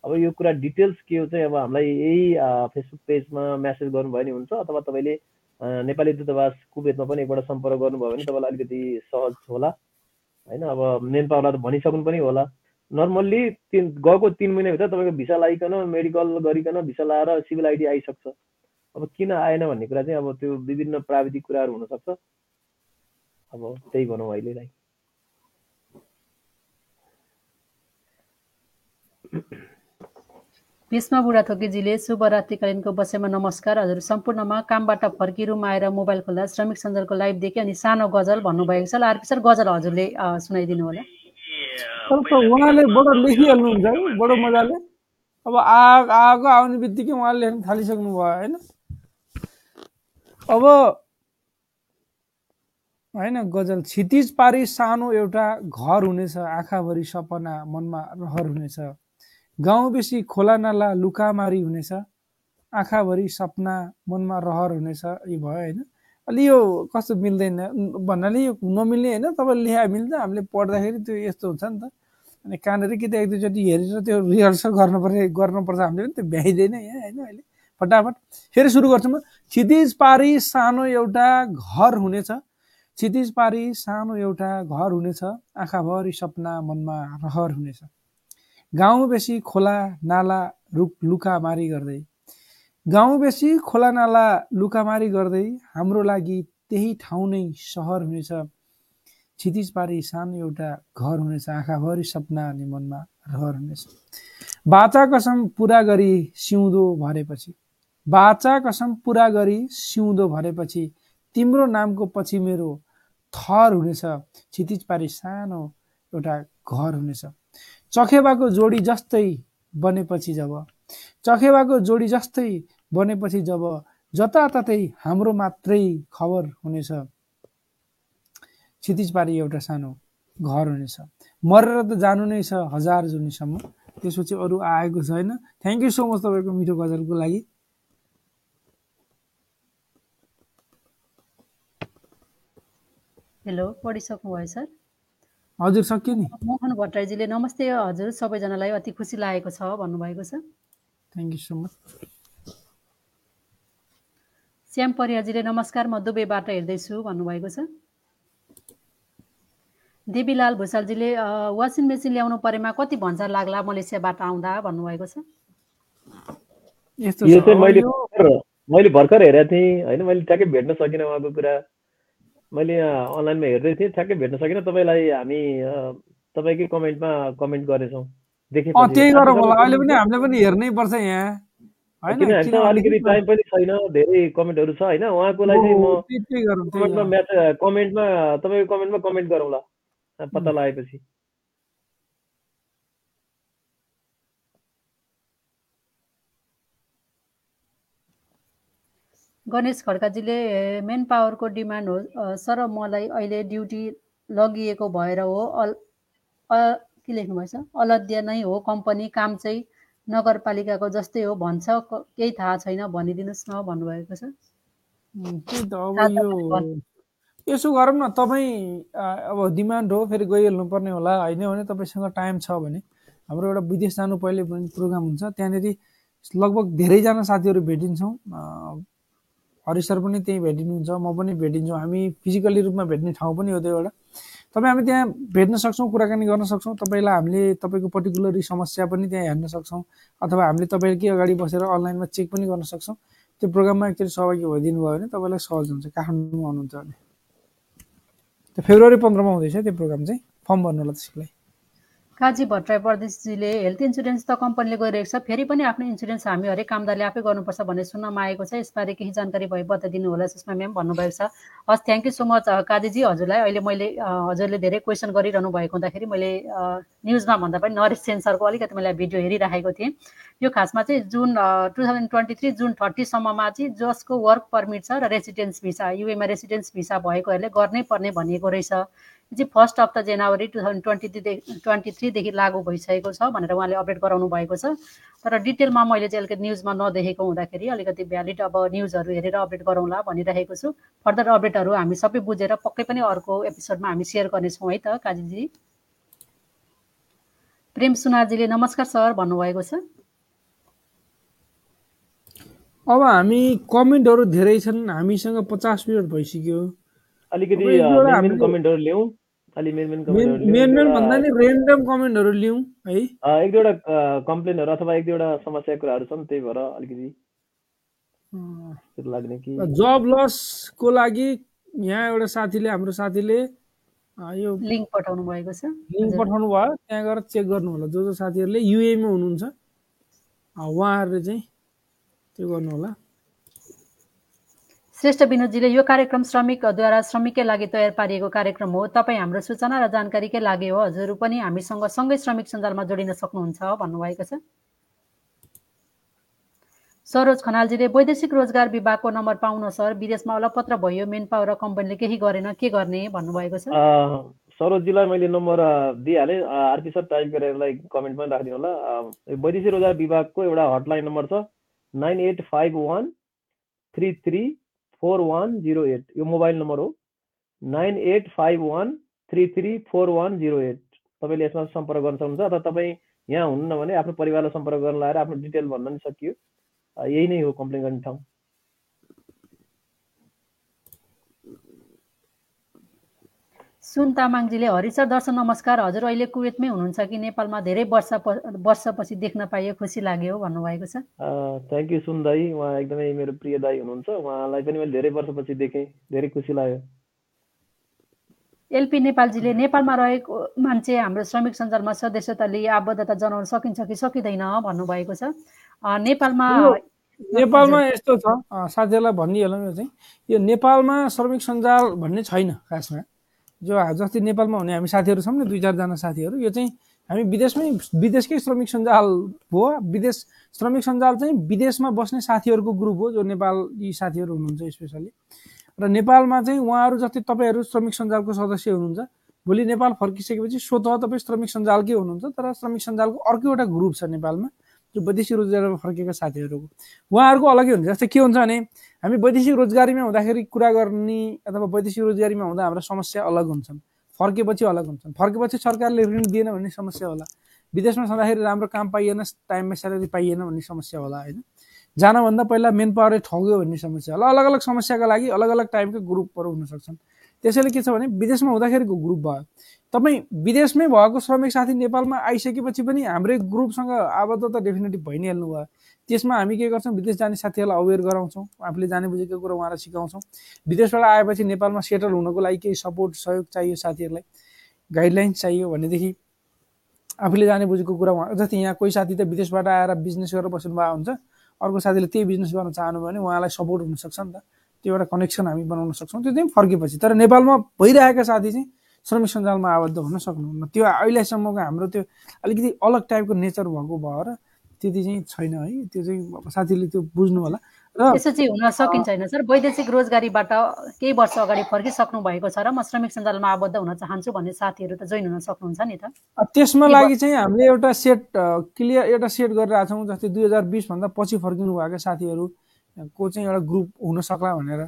अब यो कुरा डिटेल्स के हो चाहिँ अब हामीलाई यही फेसबुक पेजमा म्यासेज गर्नुभयो भने हुन्छ अथवा तपाईँले नेपाली दूतावास कुवेतमा पनि एकपल्ट सम्पर्क गर्नुभयो भने तपाईँलाई अलिकति सहज होला। होइन अब मेन पावरलाई त भनिसक्नु पनि होला। नर्मल्ली तिन गएको तिन महिनाभित्र तपाईँको भिसा लगाइकन मेडिकल गरिकन भिसा लाएर सिभिल आइडी आइसक्छ। अब किन आएन भन्ने कुरा चाहिँ अब त्यो विभिन्न प्राविधिक कुराहरू हुनसक्छ। अब त्यही भनौँ अहिलेलाई भीष्म बुढाथोकीजीले शुभरात्रिकालीनको बसेमा नमस्कार। हजुर सम्पूर्णमा कामबाट फर्की रुम आएर मोबाइल खोल्दा श्रमिक सञ्जालको लाइभ देखेँ अनि सानो गजल भन्नुभएको छ। ल आरपी सर गजल हजुरले सुनाइदिनु होला। उहाँले बडो लेखिहाल्नुहुन्छ है बडो मजाले। अब आ आएको आउने बित्तिकै उहाँले लेख्न थालिसक्नु भयो होइन? अब होइन गजल। क्षितिज पारी सानो एउटा घर हुनेछ आँखाभरि सपना मनमा रहर हुनेछ। गाउँ बेसी खोला नाला लुकामारी हुनेछ। आँखाभरि सपना मनमा रहर हुनेछ यो भयो होइन। अलि यो कस्तो मिल्दैन। भन्नाले यो नमिल्ने होइन तपाईँले लेखा मिल्छ। हामीले पढ्दाखेरि त्यो यस्तो हुन्छ नि त। अनि कहाँनिर कि त एक दुईचोटि हेरेर त्यो रिहर्सल गर्नुपर्ने गर्नुपर्छ। हामीले पनि त्यो भ्याइँदैन यहाँ होइन अहिले। फटाफट। फेरि सुरु गर्छु म। क्षितिज पारी सानो एउटा घर हुनेछ। क्षितिज पारी सानो एउटा घर हुनेछ। आँखाभरि सपना मनमा रहर हुनेछ। गाउँ बेसी खोला नाला रुख लुकामारी गर्दै गाउँ बेसी खोला नाला लुकामारी गर्दै हाम्रो लागि त्यही ठाउँ नै सहर हुनेछ। क्षितिज पारी सानो एउटा घर हुनेछ आँखाभरि सपना अनि मनमा रहर हुनेछ। बाचा कसम पुरा गरी सिउँदो भरेपछि बाचा कसम पुरा गरी सिउँदो भरेपछि तिम्रो नामको पछि मेरो थर हुनेछ। क्षितिज पारी सानो एउटा घर हुनेछ। चखेबाको जोडी जस्तै बनेपछि जब। चखेबाको जोडी जस्तै बनेपछि जब जताततै हाम्रो मात्रै खबर हुनेछ। क्षितिज पारी एउटा सानो घर हुनेछ। मरेर त जानु नै छ हजार जुनीसम्म त्यसपछि अरू आएको छैन। थ्याङ्क यू सो मच तपाईँको मिठो गजलको लागि। हेलो पढिसक्नुभयो सर? हजुर सक्यो नि। मोहन भट्टराईजीले नमस्ते हजुर सबैजनालाई अति खुसी लागेको छ भन्नुभएको छ। Thank you so much Shyam परियाजीले नमस्कार म दुबईबाट हेर्दैछु भन्नुभएको छ। देवीलाल भुषालजीले वासिङ मेसिन ल्याउनु परेमा कति भन्सार लाग्ला मलेसियाबाट आउँदा भन्नुभएको छ। यस्तो यो चाहिँ मैले मैले भर्खर हेरेको थिएँ होइन मैले ट्याक्कै भेट्न सकिनँ उहाँको कुरा। मैले यहाँ अनलाइनमा हेर्दै थिएँ ठ्याक्कै भेट्न सकिनँ। तपाईँलाई हामी तपाईँकै कमेन्टमा कमेन्ट गरेछौँ। अँ देखेपछि त्यही गरौँ होला। आजकल अहिले पनि हामीले पनि हेर्नै पर्छ यहाँ। होइन किन हामीसँग अलिकति टाइम पनि छैन धेरै कमेन्टहरू छ होइन? उहाँको लागि चाहिँ म गरौँ कमेन्टमा गरौँ। म्याच कमेन्टमा तपाईँको कमेन्टमा कमेन्ट गरौँला पत्ता लगाएपछि। गणेश खड्काजीले मेन पावरको डिमान्ड हो सर मलाई अहिले ड्युटी लगिएको भएर हो अल अ- के लेख्नुभएछ अलद्य नै हो कम्पनी काम चाहिँ नगरपालिकाको जस्तै हो भन्छ केही थाहा छैन भनिदिनुहोस् न भन्नुभएको छ। यसो गरौँ न तपाईँ अब डिमान्ड हो फेरि गइहाल्नु पर्ने होला होइन भने तपाईँसँग टाइम छ भने। हाम्रो एउटा विदेश जानु पहिले पनि प्रोग्राम हुन्छ त्यहाँनिर लगभग धेरैजना साथीहरू भेटिन्छौँ हरि सर पनि त्यहीँ भेटिनुहुन्छ म पनि भेटिन्छौँ। हामी फिजिकल्ली रूपमा भेट्ने ठाउँ पनि हो त्यो एउटा तपाईँ हामी त्यहाँ भेट्न सक्छौँ कुराकानी गर्न सक्छौँ। तपाईँलाई हामीले तपाईँको पर्टिकुलर समस्या पनि त्यहाँ हेर्न सक्छौँ। अथवा हामीले तपाईँकै अगाडि बसेर अनलाइनमा चेक पनि गर्न सक्छौँ। त्यो प्रोग्राममा एकचोटि सहभागी भइदिनु भयो भने तपाईँलाई सहज हुन्छ। काठमाडौँमा आउनुहुन्छ भने। त्यो फेब्रुअरी पन्ध्रमा हुँदैछ त्यो प्रोग्राम चाहिँ। फर्म भर्नु होला त्यसको लागि। काजी भट्टराई परदेशजीले हेल्थ इन्सुरेन्स त कम्पनीले गरिरहेको छ फेरि पनि आफ्नो इन्सुरेन्स हामी हरेक कामदारले आफै गर्नुपर्छ भन्ने सुन्नमा आएको छ। यसबारे केही जानकारी भए बताइदिनु होला सुषमा म्याम भन्नुभएको छ। हस् थ्याङ्क यू सो मच काजीजी हजुरलाई। अहिले मैले हजुरले धेरै क्वेसन गरिरहनु भएको हुँदाखेरि मैले न्युजमा भन्दा पनि नरिस सेन्सरको अलिकति मैले भिडियो हेरिराखेको थिएँ। यो खासमा चाहिँ जुन टु थाउजन्ड ट्वेन्टी थ्री जुन थर्टीसम्ममा चाहिँ जसको वर्क पर्मिट छ र रेसिडेन्स भिसा युएमा रेसिडेन्स भिसा भएकोहरूले गर्नै पर्ने भनिएको रहेछ। चाहिँ first of the January two thousand twenty twenty थ्रीदेखि लागू भइसकेको छ भनेर उहाँले अपडेट गराउनु भएको छ। तर डिटेलमा मैले चाहिँ अलिकति न्युजमा नदेखेको हुँदाखेरि अलिकति भ्यालिड अब न्युजहरू हेरेर अपडेट गरौँला भनिरहेको छु। फर्दर अपडेटहरू हामी सबै बुझेर पक्कै पनि अर्को एपिसोडमा हामी सेयर गर्नेछौँ है त काजीजी। प्रेम सुनारजीले नमस्कार सर भन्नुभएको छ। अब हामी कमेन्टहरू धेरै छन् हामीसँग पचास मिनट भइसक्यो। अलिकति कमेन्टहरू ल्याउँ अलि मेन मेन मेन मेन भन्दा नि रेन्डम कमेन्टहरू लिउँ है। अ, एक दुईवटा कम्प्लेनहरू अथवा एक दुईवटा समस्याको कुराहरू छन् त्यही भएर अलिकति लाग्ने कि जब लसको लागि यहाँ एउटा साथीले हाम्रो साथीले यो लिङ्क पठाउनु भएको छ। लिङ्क पठाउनु भयो त्यहाँ गएर चेक गर्नु होला जो जो साथीहरूले युएमा हुनुहुन्छ अँ, उहाँहरूले चाहिँ त्यो गर्नु होला श्रेष्ठ विनोदजीले यो कार्यक्रम श्रमिकद्वारा श्रमिककै लागि तयार पारिएको कार्यक्रम हो। तपाईँ हाम्रो सूचना र जानकारीकै लागि हो। हजुर पनि हामीसँग सँगै श्रमिक सञ्जालमा जोडिन सक्नुहुन्छ भन्नुभएको छ। सरोज खनालजीले वैदेशिक रोजगार विभागको नम्बर पाउन सर। विदेशमा अलपत्र भयो मेन पावर कम्पनीले केही गरेन के गर्ने भन्नुभएको छ? अ, सरोजजीलाई मैले नम्बर दिइहालेँ। आरपी सर टाइप गरेर कमेन्ट पनि राखिदिनु होला। वैदेशिक रोजगार विभागको एउटा हटलाइन नम्बर छ। Nine eight five one three three four one zero eight यो मोबाइल नम्बर हो nine eight five one three three four one zero eight तपाईँले यसमा सम्पर्क गर्न सक्नुहुन्छ अथवा तपाईँ यहाँ हुनुहुन्न भने आफ्नो परिवारलाई सम्पर्क गर्न लगाएर आफ्नो डिटेल भन्न पनि सकियो। यही नै हो कम्प्लेन गर्ने ठाउँ। सुन तामाङजीले हरि सर दर्शन नमस्कार। हजुर अहिले कुवेतमै हुनुहुन्छ कि? नेपालमा धेरै वर्ष वर्षपछि देख्न पाइयो खुसी लाग्यो भन्नुभएको छ। थ्याङ्क यू सुन दाई। उहाँ एकदमै मेरो प्रिय दाई हुनुहुन्छ। उहाँलाई पनि मैले धेरै वर्षपछि देखेँ। धेरै खुसी लाग्यो। एलपी नेपालजीले नेपालमा रहेको मान्छे हाम्रो श्रमिक सञ्जालमा सदस्यता लिई आबद्धता जनाउन सकिन्छ कि सकिँदैन? भन्नुभएको छ। अ, नेपालमा नेपालमा यस्तो छ। अँ, साथीहरूलाई भनिहालौँ यो चाहिँ। यो नेपालमा श्रमिक सञ्जाल भन्ने छैन खासमा। जो जति नेपालमा हुने हामी साथीहरू छौँ नि दुई चारजना साथीहरू यो चाहिँ हामी विदेशमै विदेशकै श्रमिक सञ्जाल हो। विदेश श्रमिक सञ्जाल चाहिँ विदेशमा बस्ने साथीहरूको ग्रुप हो जो नेपाली साथीहरू हुनुहुन्छ स्पेसली र नेपालमा चाहिँ उहाँहरू जति तपाईँहरू श्रमिक सञ्जालको सदस्य हुनुहुन्छ भोलि नेपाल फर्किसकेपछि स्वत तपाईँ श्रमिक सञ्जालकै हुनुहुन्छ तर श्रमिक सञ्जालको अर्को एउटा ग्रुप छ नेपालमा जो वैदेशिक रोजगारमा फर्केका साथीहरूको उहाँहरूको अलग्गै हुन्छ। जस्तै के हुन्छ भने हामी वैदेशिक रोजगारीमा हुँदाखेरि कुरा गर्ने अथवा वैदेशिक रोजगारीमा हुँदा हाम्रो समस्या अलग हुन्छन्। फर्केपछि अलग हुन्छन्। फर्केपछि सरकारले ऋण दिएन भन्ने समस्या होला। विदेशमा छँदाखेरि राम्रो काम पाइएन टाइममा स्यालेरी पाइएन भन्ने समस्या होला होइन? जानभन्दा पहिला मेन पावरै ठग्यो भन्ने समस्या होला। अलग अलग समस्याका लागि अलग अलग टाइपका ग्रुपहरू हुन सक्छन्। त्यसैले के छ भने विदेशमा हुँदाखेरिको ग्रुप भयो। तपाईँ विदेशमै भएको श्रमिक साथी नेपालमा आइसकेपछि पनि हाम्रै ग्रुपसँग आबद्धता डेफिनेटली भइ नै हाल्नु भयो। त्यसमा हामी के गर्छौँ? विदेश जाने साथीहरूलाई अवेर गराउँछौँ। आफूले जाने बुझेको कुरा उहाँलाई सिकाउँछौँ। विदेशबाट आएपछि नेपालमा सेटल हुनको लागि केही सपोर्ट सहयोग चाहियो साथीहरूलाई। गाइडलाइन्स चाहियो भनेदेखि आफूले जाने बुझेको कुरा उहाँ जस्तै यहाँ कोही साथी त विदेशबाट आएर बिजनेस गरेर बस्नु भएको हुन्छ। अर्को साथीले त्यही बिजनेस गर्न चाहनु भने उहाँलाई सपोर्ट हुनसक्छ नि त। त्यो एउटा कनेक्सन हामी बनाउन सक्छौँ। त्यो चाहिँ फर्केपछि। तर नेपालमा भइरहेका साथी चाहिँ श्रमिक सञ्जालमा आबद्ध हुन सक्नुहुन्न। त्यो अहिलेसम्मको हाम्रो त्यो अलिकति अलग टाइपको नेचर भएको भएर त्यति चाहिँ छैन है। त्यो चाहिँ अब साथीले त्यो बुझ्नु होला। र यसो चाहिँ हुन सकिन्छ होइन सर। वैदेशिक रोजगारीबाट केही वर्ष अगाडि फर्किसक्नु भएको छ र म श्रमिक सञ्जालमा आबद्ध हुन चाहन्छु भन्ने साथीहरू त जोइन हुन सक्नुहुन्छ नि त। त्यसमा लागि चाहिँ हामीले एउटा सेट क्लियर एउटा सेट गरिरहेको छौँ जस्तै दुई हजार बिसभन्दा पछि फर्किनु भएका साथीहरू को चाहिँ एउटा ग्रुप हुन सक्ला भनेर।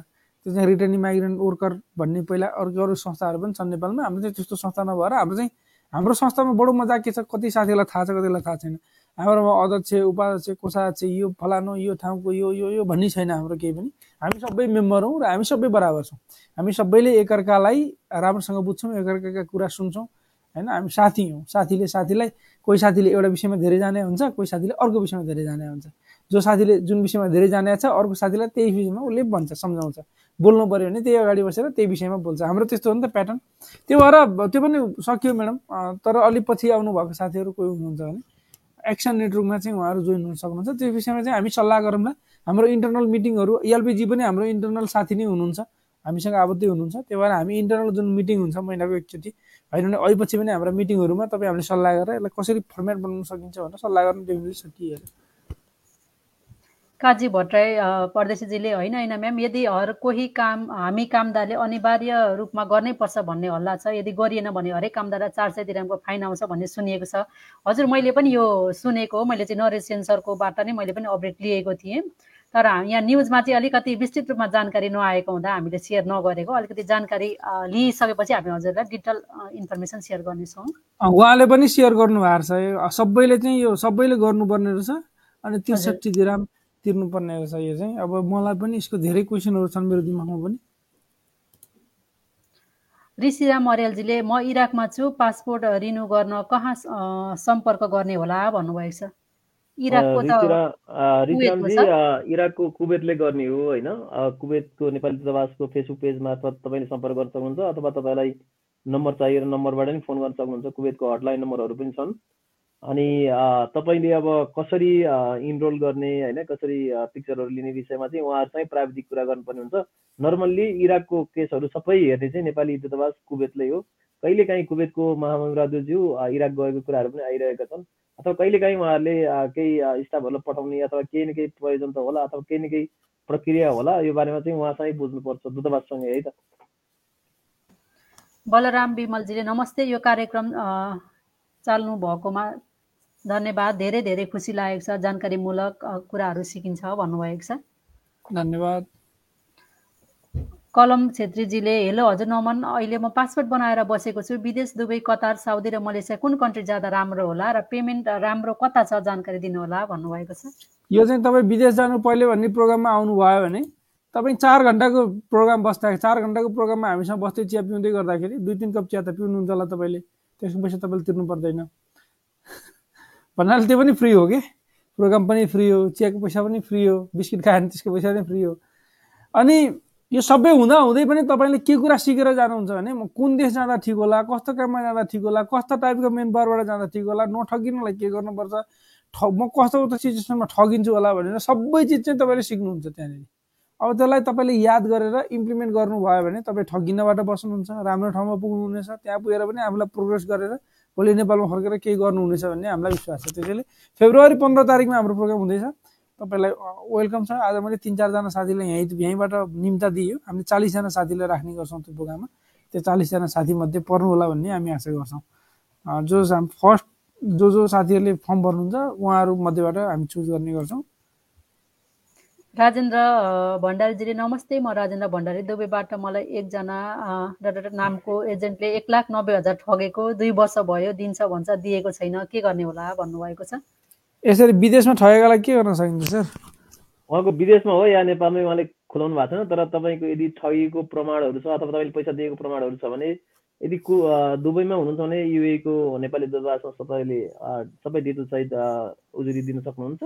त्यो चाहिँ रिटर्निङ माइग्रेन्ट वर्कर भन्ने पहिला अर्को अरू संस्थाहरू पनि छन् नेपालमा। हाम्रो चाहिँ त्यस्तो संस्था नभएर हाम्रो चाहिँ हाम्रो संस्थामा बडो मजा के छ? कति साथीहरूलाई थाहा छ कतिलाई थाहा छैन। हाम्रोमा अध्यक्ष उपाध्यक्ष कोषाध्यक्ष यो फलानु यो ठाउँको यो यो यो भन्ने छैन हाम्रो केही पनि। हामी सबै मेम्बर हौँ र हामी सबै बराबर छौँ। हामी सबैले एकअर्कालाई राम्रोसँग बुझ्छौँ एकअर्काका कुरा सुन्छौँ होइन? हामी साथी हौँ। साथीले साथीलाई कोही साथीले एउटा विषयमा धेरै जाने हुन्छ कोही साथीले अर्को विषयमा धेरै जाने हुन्छ। जो साथीले जुन विषयमा धेरै जाने छ अर्को साथीलाई त्यही विषयमा उसले भन्छ सम्झाउँछ। बोल्नु पऱ्यो भने त्यही अगाडि बसेर त्यही विषयमा बोल्छ। हाम्रो त्यस्तो हो नि त प्याटर्न त्यो भएर त्यो पनि सकियो म्याडम तर अलिक पछि आउनुभएको साथीहरू कोही हुनुहुन्छ भने। एक्सन नेटवर्कमा चाहिँ उहाँहरू जोइन हुन सक्नुहुन्छ। त्यो विषयमा चाहिँ हामी सल्लाह गरौँला। हाम्रो इन्टरनल मिटिङहरू एलपिजी पनि हाम्रो इन्टरनल साथी नै हुनुहुन्छ। हामीसँग आबद्धै हुनुहुन्छ। त्यही भएर हामी इन्टरनल जुन मिटिङ हुन्छ महिनाको एकचोटि होइन भने अहिपछि पनि हाम्रो मिटिङहरूमा तपाईँ हामीले सल्लाह गरेर यसलाई कसरी फर्मेट बनाउन सकिन्छ भनेर सल्लाह गर्न डेफिनेटली सकिहाल्यो काजी भट्टराई परदेशीजीले होइन होइन म्याम यदि हर कोही काम हामी कामदारले अनिवार्य रूपमा गर्नै पर्छ भन्ने हल्ला छ यदि गरिएन भने हरेक कामदारलाई चार सय दिरामको फाइन आउँछ भन्ने सुनिएको छ। हजुर मैले पनि यो सुनेको हो मैले चाहिँ नरेश सेन्सरकोबाट नै मैले पनि अपडेट लिएको थिएँ। तर यहाँ न्युजमा चाहिँ अलिकति विस्तृत रूपमा जानकारी नआएको हुँदा हामीले सेयर नगरेको। अलिकति जानकारी लिइसकेपछि हामी हजुरलाई डिटेल इन्फर्मेसन सेयर गर्नेछौँ। उहाँले पनि सेयर गर्नुभएको छ। सबैले चाहिँ यो सबैले गर्नुपर्ने रहेछ। अनि त्रिसठी दिराम तिर्नुपर्ने रहेछ यो चाहिँ। अब मलाई पनि यसको धेरै क्वेसनहरू छन् मेरो दिमागमा पनि। ऋषिराम अर्यालजीले म इराकमा छु पासपोर्ट रिन्यू गर्न कहाँ सम्पर्क गर्ने होला? भन्नुभएको छ। इराकको इराकको कुवेतले गर्ने हो होइन? कुवेतको नेपाली दूतावासको फेसबुक पेज मार्फत तपाईँले सम्पर्क गर्न सक्नुहुन्छ अथवा तपाईँलाई नम्बर चाहिएर नम्बरबाट नि फोन गर्न सक्नुहुन्छ। कुवेतको हटलाइन नम्बरहरू पनि छन्। अनि तपाईँले अब कसरी इनरोल गर्ने होइन कसरी पिक्चरहरू लिने विषयमा चाहिँ उहाँहरूसँग प्राविधिक कुरा गर्नुपर्ने हुन्छ। नर्मल्ली इराकको केसहरू सबै हेर्ने चाहिँ नेपाली दूतावास कुवेतले हो। कहिलेकाहीँ कुवेतको महामराज्यज्यू अ, इराक गएको कुराहरू पनि आइरहेका छन्। अथवा कहिलेकाहीँ उहाँहरूले केही स्टाफहरूलाई पठाउने अथवा केही न केही प्रयोजन त होला अथवा केही न केही प्रक्रिया होला यो बारेमा चाहिँ उहाँसँगै बुझ्नुपर्छ दूतावाससँगै है त? बलराम विमलजीले नमस्ते यो कार्यक्रम चाल्नु भएकोमा धन्यवाद धेरै धेरै खुसी लागेको छ जानकारीमूलक कुराहरू सिकिन्छ भन्नुभएको छ। धन्यवाद। कलम छेत्रीजीले हेलो हजुर नमन अहिले म पासपोर्ट बनाएर बसेको छु। विदेश दुबई कतार साउदी र मलेसिया कुन कन्ट्री जाँदा राम्रो होला र पेमेन्ट राम्रो कता छ जानकारी दिनुहोला? भन्नुभएको छ। यो चाहिँ तपाईँ विदेश जानु पहिले भन्ने प्रोग्राममा आउनुभयो भने तपाईँ चार घन्टाको प्रोग्राम बस्दा चार घन्टाको प्रोग्राममा हामीसँग बस्दै चिया पिउँदै गर्दाखेरि दुई तिन कप चिया त पिउनुहुन्छ होला तपाईँले। त्यसको पैसा तपाईँले तिर्नु पर्दैन। भन्नाले त्यो पनि फ्री हो कि? प्रोग्राम पनि फ्री हो चियाको पैसा पनि फ्री हो बिस्किट खायो भने त्यसको पैसा पनि फ्री हो। अनि यो सबै हुँदा हुँदै पनि तपाईँले के कुरा सिकेर जानुहुन्छ भने म कुन देश जाँदा ठिक होला कस्तो काममा जाँदा ठिक होला कस्तो टाइपको मेन पावरबाट जाँदा ठिक होला नठगिनलाई के गर्नुपर्छ ठ म कस्तो कस्तो सिचुएसनमा ठगिन्छु होला भनेर सबै चिज चाहिँ तपाईँले सिक्नुहुन्छ त्यहाँनिर। अब त्यसलाई तपाईँले याद गरेर इम्प्लिमेन्ट गर्नुभयो भने तपाईँ ठगिनबाट बस्नुहुन्छ राम्रो ठाउँमा पुग्नुहुनेछ त्यहाँ पुगेर पनि आफूलाई प्रोग्रेस गरेर भोलि नेपालमा फर्केर केही गर्नुहुनेछ भन्ने हामीलाई विश्वास छ। त्यसैले फेब्रुअरी पन्ध्र तारिकमा हाम्रो प्रोग्राम हुँदैछ। तपाईँलाई वेलकम छ। आज मैले तिन चारजना साथीलाई यहीँ यहीँबाट निम्ता दियो। हामीले चालिसजना साथीलाई राख्ने गर्छौँ त्यो प्रोग्राममा। त्यो चालिसजना साथीमध्ये पर्नु होला भन्ने हामी आशा गर्छौँ। जो फर्स्ट जो जो साथीहरूले फर्म भर्नुहुन्छ उहाँहरू मध्येबाट हामी चुज गर्ने गर्छौँ। राजेन्द्र भण्डारीजीले नमस्ते म राजेन्द्र भण्डारी दुबईबाट मलाई एकजना नामको एजेन्टले एक लाख नब्बे हजार ठगेको दुई वर्ष भयो दिन्छ भन्छ दिएको छैन के गर्ने होला भन्नुभएको छ? यसरी विदेशमा ठगेकालाई के गर्न सकिन्छ सर? उहाँको विदेशमा हो या नेपालमै उहाँले खुलाउनु भएको छैन तर तपाईँको यदि ठगीको प्रमाणहरू छ अथवा तपाईँले पैसा दिएको प्रमाणहरू छ भने यदि कु दुबईमा हुनुहुन्छ भने युएको नेपाली दूतावासमा तपाईँले सबै डिटेल्ससहित अ, उजुरी दिन सक्नुहुन्छ।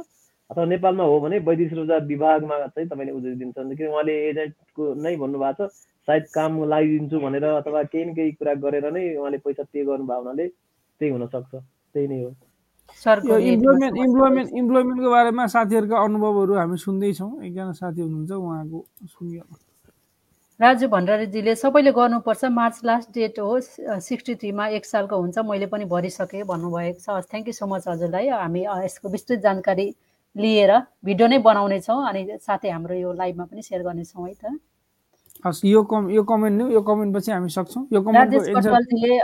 अथवा नेपालमा हो भने वैदेशिक रोजगार विभागमा चाहिँ तपाईँले उजुरी दिन सक्नुहुन्छ किन उहाँले एजेन्टको नै भन्नुभएको छ सायद काम लगाइदिन्छु भनेर अथवा केही न केही कुरा गरेर नै उहाँले पैसा पे गर्नुभयो हुनाले त्यही हुनसक्छ। त्यही नै हो। इम्प्लोइमेन्ट इम्प्लोइमेन्ट इम्प्लोइमेन्टको बारेमा साथीहरूका अनुभवहरू हामी सुन्दैछौँ। एकजना साथी हुनुहुन्छ उहाँको सुनियो। राजु भण्डारीजीले सबैले गर्नुपर्छ मार्च लास्ट डेट हो सिक्सटी थ्रीमा एक सालको हुन्छ मैले पनि भरिसकेँ भन्नुभएको छ। थ्याङ्क यू सो मच हजुरलाई। हामी यसको विस्तृत जानकारी लिएर भिडियो नै बनाउनेछौँ अनि साथै हाम्रो यो लाइभमा पनि सेयर गर्नेछौँ है त। हस् यो कम यो कमेन्ट यो कमेन्ट पछि हामी सक्छौँ। यो कमेन्टको राजेश कटवालजीले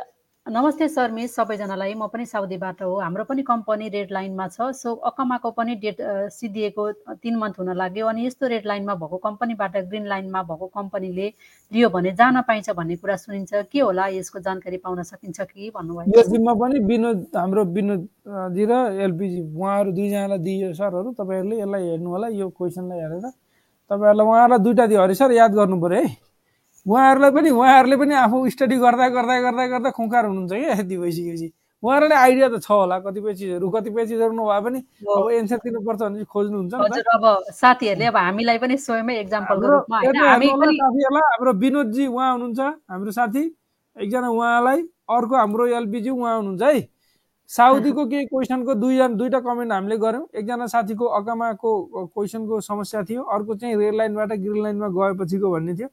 नमस्ते सर मिस सबैजनालाई। म पनि साउदीबाट हो। हाम्रो पनि कम्पनी रेड लाइनमा छ। सो अकमाको पनि डेट सिद्धिएको तिन मन्थ हुन लाग्यो अनि यस्तो रेड लाइनमा भएको कम्पनीबाट ग्रिन लाइनमा भएको कम्पनीले लियो भने जान पाइन्छ भन्ने कुरा सुनिन्छ। के होला? यसको जानकारी पाउन सकिन्छ कि भन्नुभएको यो छ जिम्मा पनि विनोद हाम्रो विनोद अ, जी र एलपिजी उहाँहरू दुईजनालाई दिइयो सरहरू तपाईँहरूले यसलाई हेर्नु होला। यो क्वेसनलाई हेरेर तपाईँहरूलाई उहाँहरूलाई दुइटा दियो। अरे सर याद गर्नु पऱ्यो है। उहाँहरूलाई पनि उहाँहरूले पनि आफू स्टडी गर्दा गर्दा गर्दा गर्दा खुङ्खार हुनुहुन्छ क्या यति भइसकेपछि। उहाँहरूलाई आइडिया त छ होला कतिपय चिजहरू कतिपय चिजहरू नभए पनि। अब एन्सर दिनुपर्छ भने खोज्नुहुन्छ अब साथीहरूले अब हामीलाई पनि स्वयमै एक्जाम्पलको रूपमा साथीहरूलाई हाम्रो विनोदजी उहाँ हुनुहुन्छ हाम्रो साथी। एकजना उहाँलाई अर्को हाम्रो एलपिजी उहाँ हुनुहुन्छ है। साउदीको केही क्वेसनको दुईजना दुईवटा कमेन्ट हामीले गऱ्यौँ। एकजना साथीको अकामाको क्वेसनको समस्या थियो अर्को चाहिँ रेल लाइनबाट ग्रिन लाइनमा गएपछिको भन्ने थियो।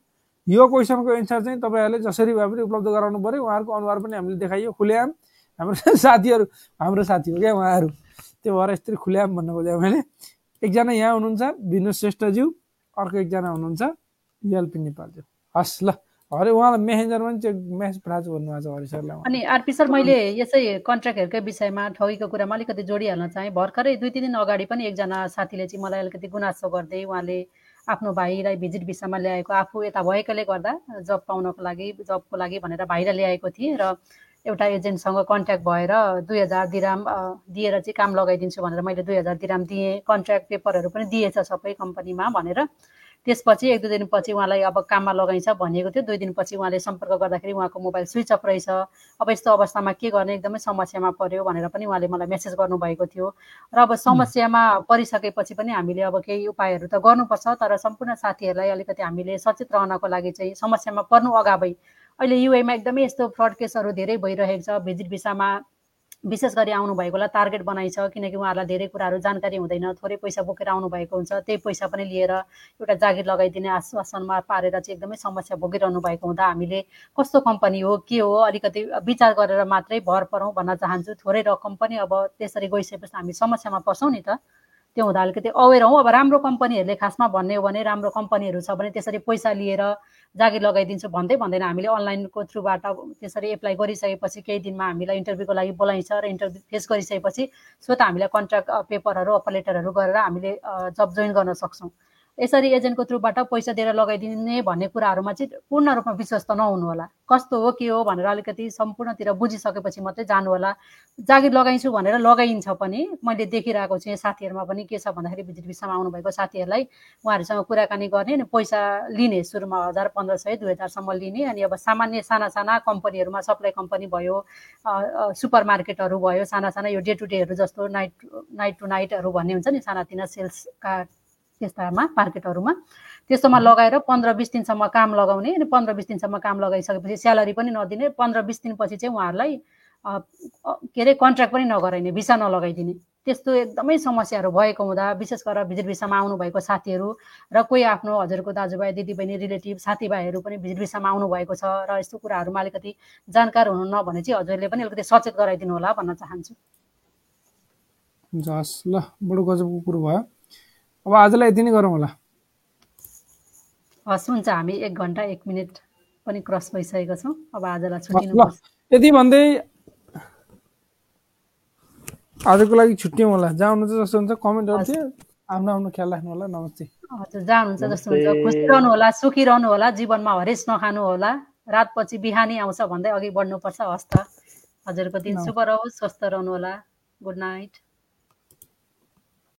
यो क्वेसनको एन्सर चाहिँ तपाईँहरूले जसरी भए पनि उपलब्ध गराउनु पऱ्यो उहाँहरूको अनुहार पनि हामीले देखाइयो खुलेआम। हाम्रो [laughs] साथीहरू हाम्रो साथी हो क्या उहाँहरू। त्यो भएर यस्तरी खुलेआम भन्न खोजेँ मैले। एकजना यहाँ हुनुहुन्छ विनोद श्रेष्ठज्यू। अर्को एकजना हुनुहुन्छ एलपी नेपालज्यू। हस् ल। अरे उहाँलाई मेसेन्जरमा पनि त्यो मेसेज पठाएको भन्नुभएको छ हरि सरलाई। अनि आरपी सर मैले यसै कन्ट्र्याक्टहरूकै विषयमा ठगीको कुरामा अलिकति जोडिहाल्न चाहेँ। भर्खरै दुई तिन दिन अगाडि पनि एकजना साथीले चाहिँ मलाई अलिकति गुनासो गर्दै उहाँले आफ्नो भाइलाई भिजिट भिसामा ल्याएको आफू यता भएकोले गर्दा जब पाउनको लागि जबको लागि भनेर भाइलाई ल्याएको थिएँ र एउटा एजेन्टसँग कन्ट्याक्ट भएर दुई हजार दिराम दिएर चाहिँ काम लगाइदिन्छु भनेर मैले दुई हजार दिराम दिएँ। कन्ट्र्याक्ट पेपरहरू पनि दिएछ सबै कम्पनीमा भनेर। त्यसपछि एक दुई दिनपछि उहाँलाई अब काममा लगाइन्छ भनिएको थियो। दुई दिनपछि उहाँले सम्पर्क गर्दाखेरि उहाँको मोबाइल स्विच अफ रहेछ। अब यस्तो अवस्थामा के गर्ने? एकदमै समस्यामा पर्यो भनेर पनि उहाँले मलाई मेसेज गर्नुभएको थियो। र अब समस्यामा परिसकेपछि पनि हामीले अब केही उपायहरू त गर्नुपर्छ तर सम्पूर्ण साथीहरूलाई अलिकति हामीले सचेत रहनको लागि चाहिँ समस्यामा पर्नु अगावै। अहिले युएमा एकदमै यस्तो फ्रड केसहरू धेरै भइरहेको छ। भिजिट भिसामा विशेष गरी आउनुभएकोलाई टार्गेट बनाइछ किनकि उहाँहरूलाई धेरै कुराहरू जानकारी हुँदैन। थोरै पैसा बोकेर आउनुभएको हुन्छ त्यही पैसा पनि लिएर एउटा जागिर लगाइदिने आश्वासनमा पारेर चाहिँ एकदमै समस्या भोगिरहनु भएको हुँदा हामीले कस्तो कम्पनी हो के हो अलिकति विचार गरेर मात्रै भर परौँ भन्न चाहन्छु। थोरै रकम पनि अब त्यसरी गइसकेपछि हामी समस्यामा पर्छौँ नि त। त्यो हुँदा अलिकति अवेर हौँ। अब राम्रो कम्पनीहरूले खासमा भन्ने हो भने राम्रो कम्पनीहरू छ भने त्यसरी पैसा लिएर जागिर लगाइदिन्छु भन्दै भन्दैन। हामीले अनलाइनको थ्रुबाट त्यसरी एप्लाई गरिसकेपछि केही दिनमा हामीलाई इन्टरभ्यूको लागि बोलाइन्छ र इन्टरभ्यू फेस गरिसकेपछि स्वतः हामीलाई कन्ट्र्याक्ट पेपरहरू अफर लेटरहरू गरेर हामीले जब जोइन गर्न सक्छौँ। यसरी एजेन्टको थ्रुबाट पैसा दिएर लगाइदिने भन्ने कुराहरूमा चाहिँ पूर्ण रूपमा विश्वास त नहुनु होला। कस्तो हो के हो भनेर अलिकति सम्पूर्णतिर बुझिसकेपछि मात्रै जानु होला। जागिर लगाइन्छु भनेर लगाइन्छ पनि। मैले देखिरहेको छु यहाँ साथीहरूमा पनि के छ भन्दाखेरि भिजिट भिसामा आउनुभएको साथीहरूलाई उहाँहरूसँग कुराकानी गर्ने अनि पैसा लिने सुरुमा हजार पन्ध्र सय दुई हजारसम्म लिने अनि अब सामान्य साना साना कम्पनीहरूमा सप्लाई कम्पनी भयो सुपर मार्केटहरू भयो साना साना यो डे टु डेहरू जस्तो नाइट नाइट टु नाइटहरू भन्ने हुन्छ नि सानातिना सेल्सका त्यस्तामा मार्केटहरूमा। त्यस्तोमा लगाएर पन्ध्र बिस दिनसम्म काम लगाउने अनि पन्ध्र बिस दिनसम्म काम लगाइसकेपछि स्यालेरी पनि नदिने पन्ध्र बिस दिनपछि चाहिँ उहाँहरूलाई के अरे कन्ट्र्याक्ट पनि नगराइने भिसा नलगाइदिने। त्यस्तो एकदमै समस्याहरू भएको हुँदा विशेष गरेर भिजिट भिसामा आउनुभएको साथीहरू र कोही आफ्नो हजुरको दाजुभाइ दिदीबहिनी रिलेटिभ साथीभाइहरू पनि भिजिट भिसामा आउनुभएको छ र यस्तो कुराहरूमा अलिकति जानकार हुनुहुन्न भने चाहिँ हजुरले पनि अलिकति सचेत गराइदिनु होला भन्न चाहन्छु। जस ल बडो गजबको कुरो भयो। अब आजलाई यति नै गरौँ होला। हस् हुन्छ। हामी एक घन्टा एक मिनट पनि क्रस भइसकेको छौँ। अब आजलाई छुट्टिनु यति भन्दै आजको लागि छुट्यौँ होला। जहाँ हुनुहुन्छ जस्तो हुन्छ कमेन्टहरू थियो आफ्नो आफ्नो ख्याल राख्नु होला। नमस्ते। हजुर जहाँ हुनुहुन्छ जस्तो हुन्छ। खुसी रहनु होला सुखी रहनु होला जीवनमा हरेस नखानु होला। रातपछि बिहानी आउँछ भन्दै अघि बढ्नुपर्छ। हस् त। हजुरको दिन शुभ रहोस् स्वस्थ रहनु होला। Good night.